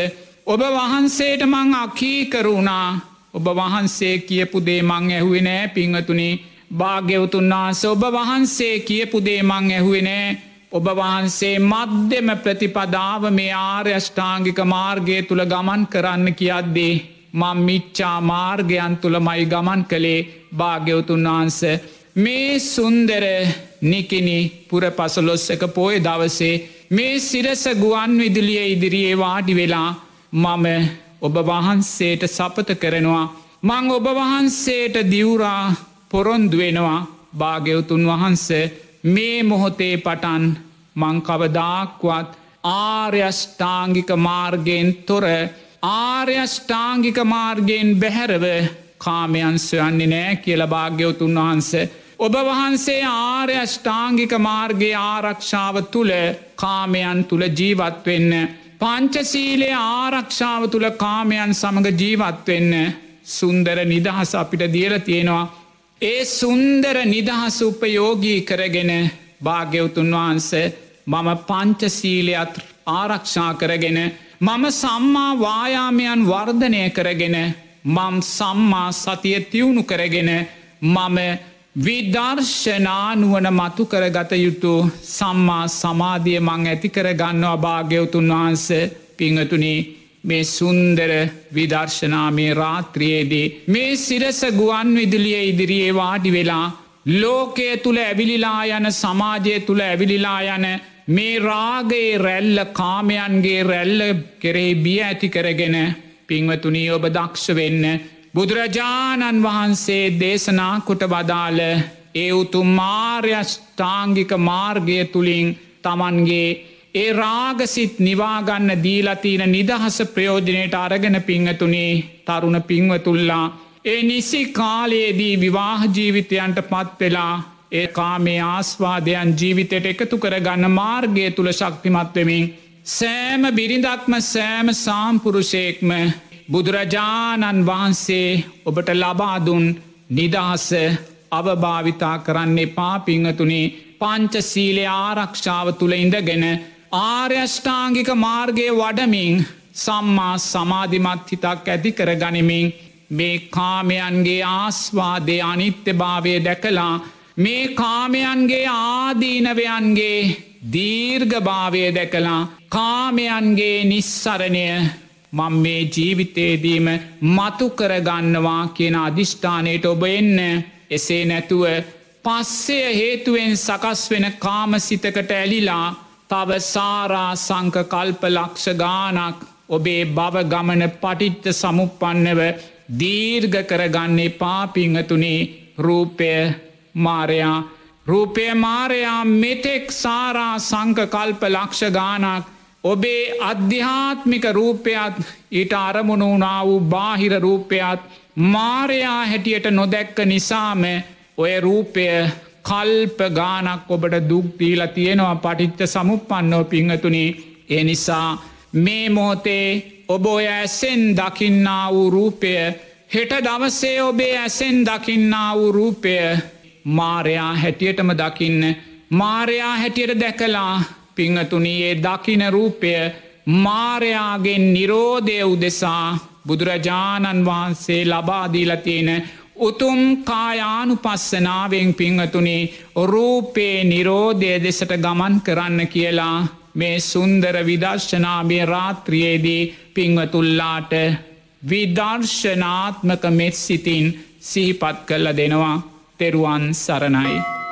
ඔබ වහන්සේට මං අකීකරුණා ඔබ වහන්සේ කියපු දේ මං ඇහුවේ නෑ පිංහතුනේ භාග්‍යවතුන් වහන්ස ඔබ වහන්සේ කියපු දේ මං ඇහුවෙනෑ ඔබ වහන්සේ මධ්‍යම ප්‍රතිපදාව මේ ආර්යෂ්ඨාංගික මාර්ගය තුළ ගමන් කරන්න කියද්දේ මං මිච්චා මාර්ගයන් තුළ මයි ගමන් කළේ. භාග්‍යවතුන් වහන්ස මේ සුන්දර නිකිනි පුර පසලොස්සක පෝය දවසේ මේ සිරස ගුවන් විදුලිය ඉදිරියේ වාඩි වෙලා මම ඔබ වහන්සේට සපත කරනවා. මං ඔබ වහන්සේට දිවුරා පොරොන්දුවෙනවා භාග්‍යවතුන් වහන්ස මේ මොහොතේ පටන් මංකවදාක්වත් ආර්යෂ්ඨාංගික මාර්ගයෙන් තොර ආර්යෂ්ඨාංගික මාර්ගයෙන් බැහැරව කාමයන් සොයන්නේ නෑ කියල භාග්‍යවතුන් වහන්ස. ඔබ වහන්සේ ආර්යෂ්ඨාංගික මාර්ගගේ ආරක්ෂාව තුළ කාමයන් තුළ ජීවත්වෙන්න. පංචසීලේ ආරක්ෂාව තුළ කාමයන් සමඟ ජීවත්වෙන්න සුන්දර නිදහස අපිට දියල තියෙනවා. ඒ සුන්දර නිදහස උපයෝගී කරගෙන භාග්‍යවතුන් වහන්ස මම පංචසීලයත් ආරක්ෂා කරගෙන මම සම්මා වායාමයන් වර්ධනය කරගෙන මම් සම්මා සතිය තිවුණු කරගෙන මම විදර්ශනානුවන මතු කරගත යුතු සම්මා සමාධිය මං ඇති කරගන්න අභාග්‍යවතුන් වහන්ස. පිංහතුනේ මේ සුන්දර විදර්ශනාමේ රාත්‍රියයේදී මේ සිරස ගුවන් විදුලිය ඉදිරියේ වාඩි වෙලා ලෝකය තුළ ඇවිලිලා යන සමාජය තුළ ඇවිලිලා යන මේ රාගේ රැල්ල කාමයන්ගේ රැල්ල කෙරෙහි බිය ඇති කරගෙන පිංවතුනී ඔබ දක්ෂ වෙන්න බුදුරජාණන් වහන්සේ දේශනා කොට වදාල ඒ උතුම් මාර්යෂ්ඨාංගික මාර්ගය තුළින් තමන්ගේ ඒ රාගසිත් නිවාගන්න දීලතින නිදහස ප්‍රයෝජනයට අරගෙන පිංහතුනේ තරුණ පිංවතුල්ලා ඒ නිසි කාලයේදී විවාහ ජීවිතයන්ට පත් වෙලා ඒ කාමේ ආස්වාදයන් ජීවිතයට එකතු කරගන්න මාර්ගය තුළ ශක්තිමත්වමින් සෑම බිරිඳක්ම සෑම සාම්පුරුෂයෙක්ම බුදුරජාණන් වහන්සේ ඔබට ලබාදුන් නිදහස අවභාවිතා කරන්නේ පාපිංහතුනේ පංචසීලේ ආරක්ෂාව තුළ ඉඳගෙන ආර්යෂ්ඨාංගික මාර්ගය වඩමින් සම්මා සමාධිමත් හිතක් ඇති කර ගනිමින් මේ කාමයන්ගේ ආස්වාදය අනිත්‍ය භාවය දැකලා මේ කාමයන්ගේ ආදීනවයන්ගේ දීර්ඝභාවය දැකලා කාමයන්ගේ නිස්සරණය මං මේ ජීවිතේදීම මතු කරගන්නවා කියන අධිෂ්ඨානයට ඔබ එන්න. එසේ නැතුව පස්සය හේතුවෙන් සකස් වෙන කාමසිතකට ඇලිලා තව සාරා සංක කල්ප ලක්ෂ ගානක් ඔබේ බව ගමන පටිච්ච සමුපන්නව දීර්ග කරගන්නේ පාපිංහතුනේ. රූපය මාරයා. රූපය මාරයා මෙතෙක් සාරා සංක කල්ප ලක්ෂ ගානක් ඔබේ අධ්‍යාත්මික රූපයත් ඊට අරමුණු වනා වූ බාහිර රූපයත් මාරයා හැටියට නොදැක්ක නිසාම ඔය රූපය කල්ප ගානක් ඔබට දුක්දීලා තියෙනවා පටිච්ච සමුපන්නෝ පිංහතුනි. ඒ නිසා මේ මෝතේ ඔබ ඔය ඇසෙන් දකින්නා වූ රූපය හෙට දවසේ ඔබේ ඇසෙන් දකින්නා වූ රූපය මාරයා හැටියටම දකින්න මාරයා හැටියට දැකලා පිංහතුනයේ දකින රූපය මාරයාගෙන් නිරෝධය උදෙසා බුදුරජාණන් වහන්සේ ලබාදීල තියෙන උතුම් කායානු පස්සනාවෙන් පිංහතුනි රූපේ නිරෝධය දෙසට ගමන් කරන්න කියලා මේ සුන්දර විදර්ශනාමය රාත්‍රියයේදී පිංවතුල්ලාට විදර්ශනාත්මක මෙත් සිතින් සිහිපත් කල්ල දෙනවා තෙරුවන් සරණයි.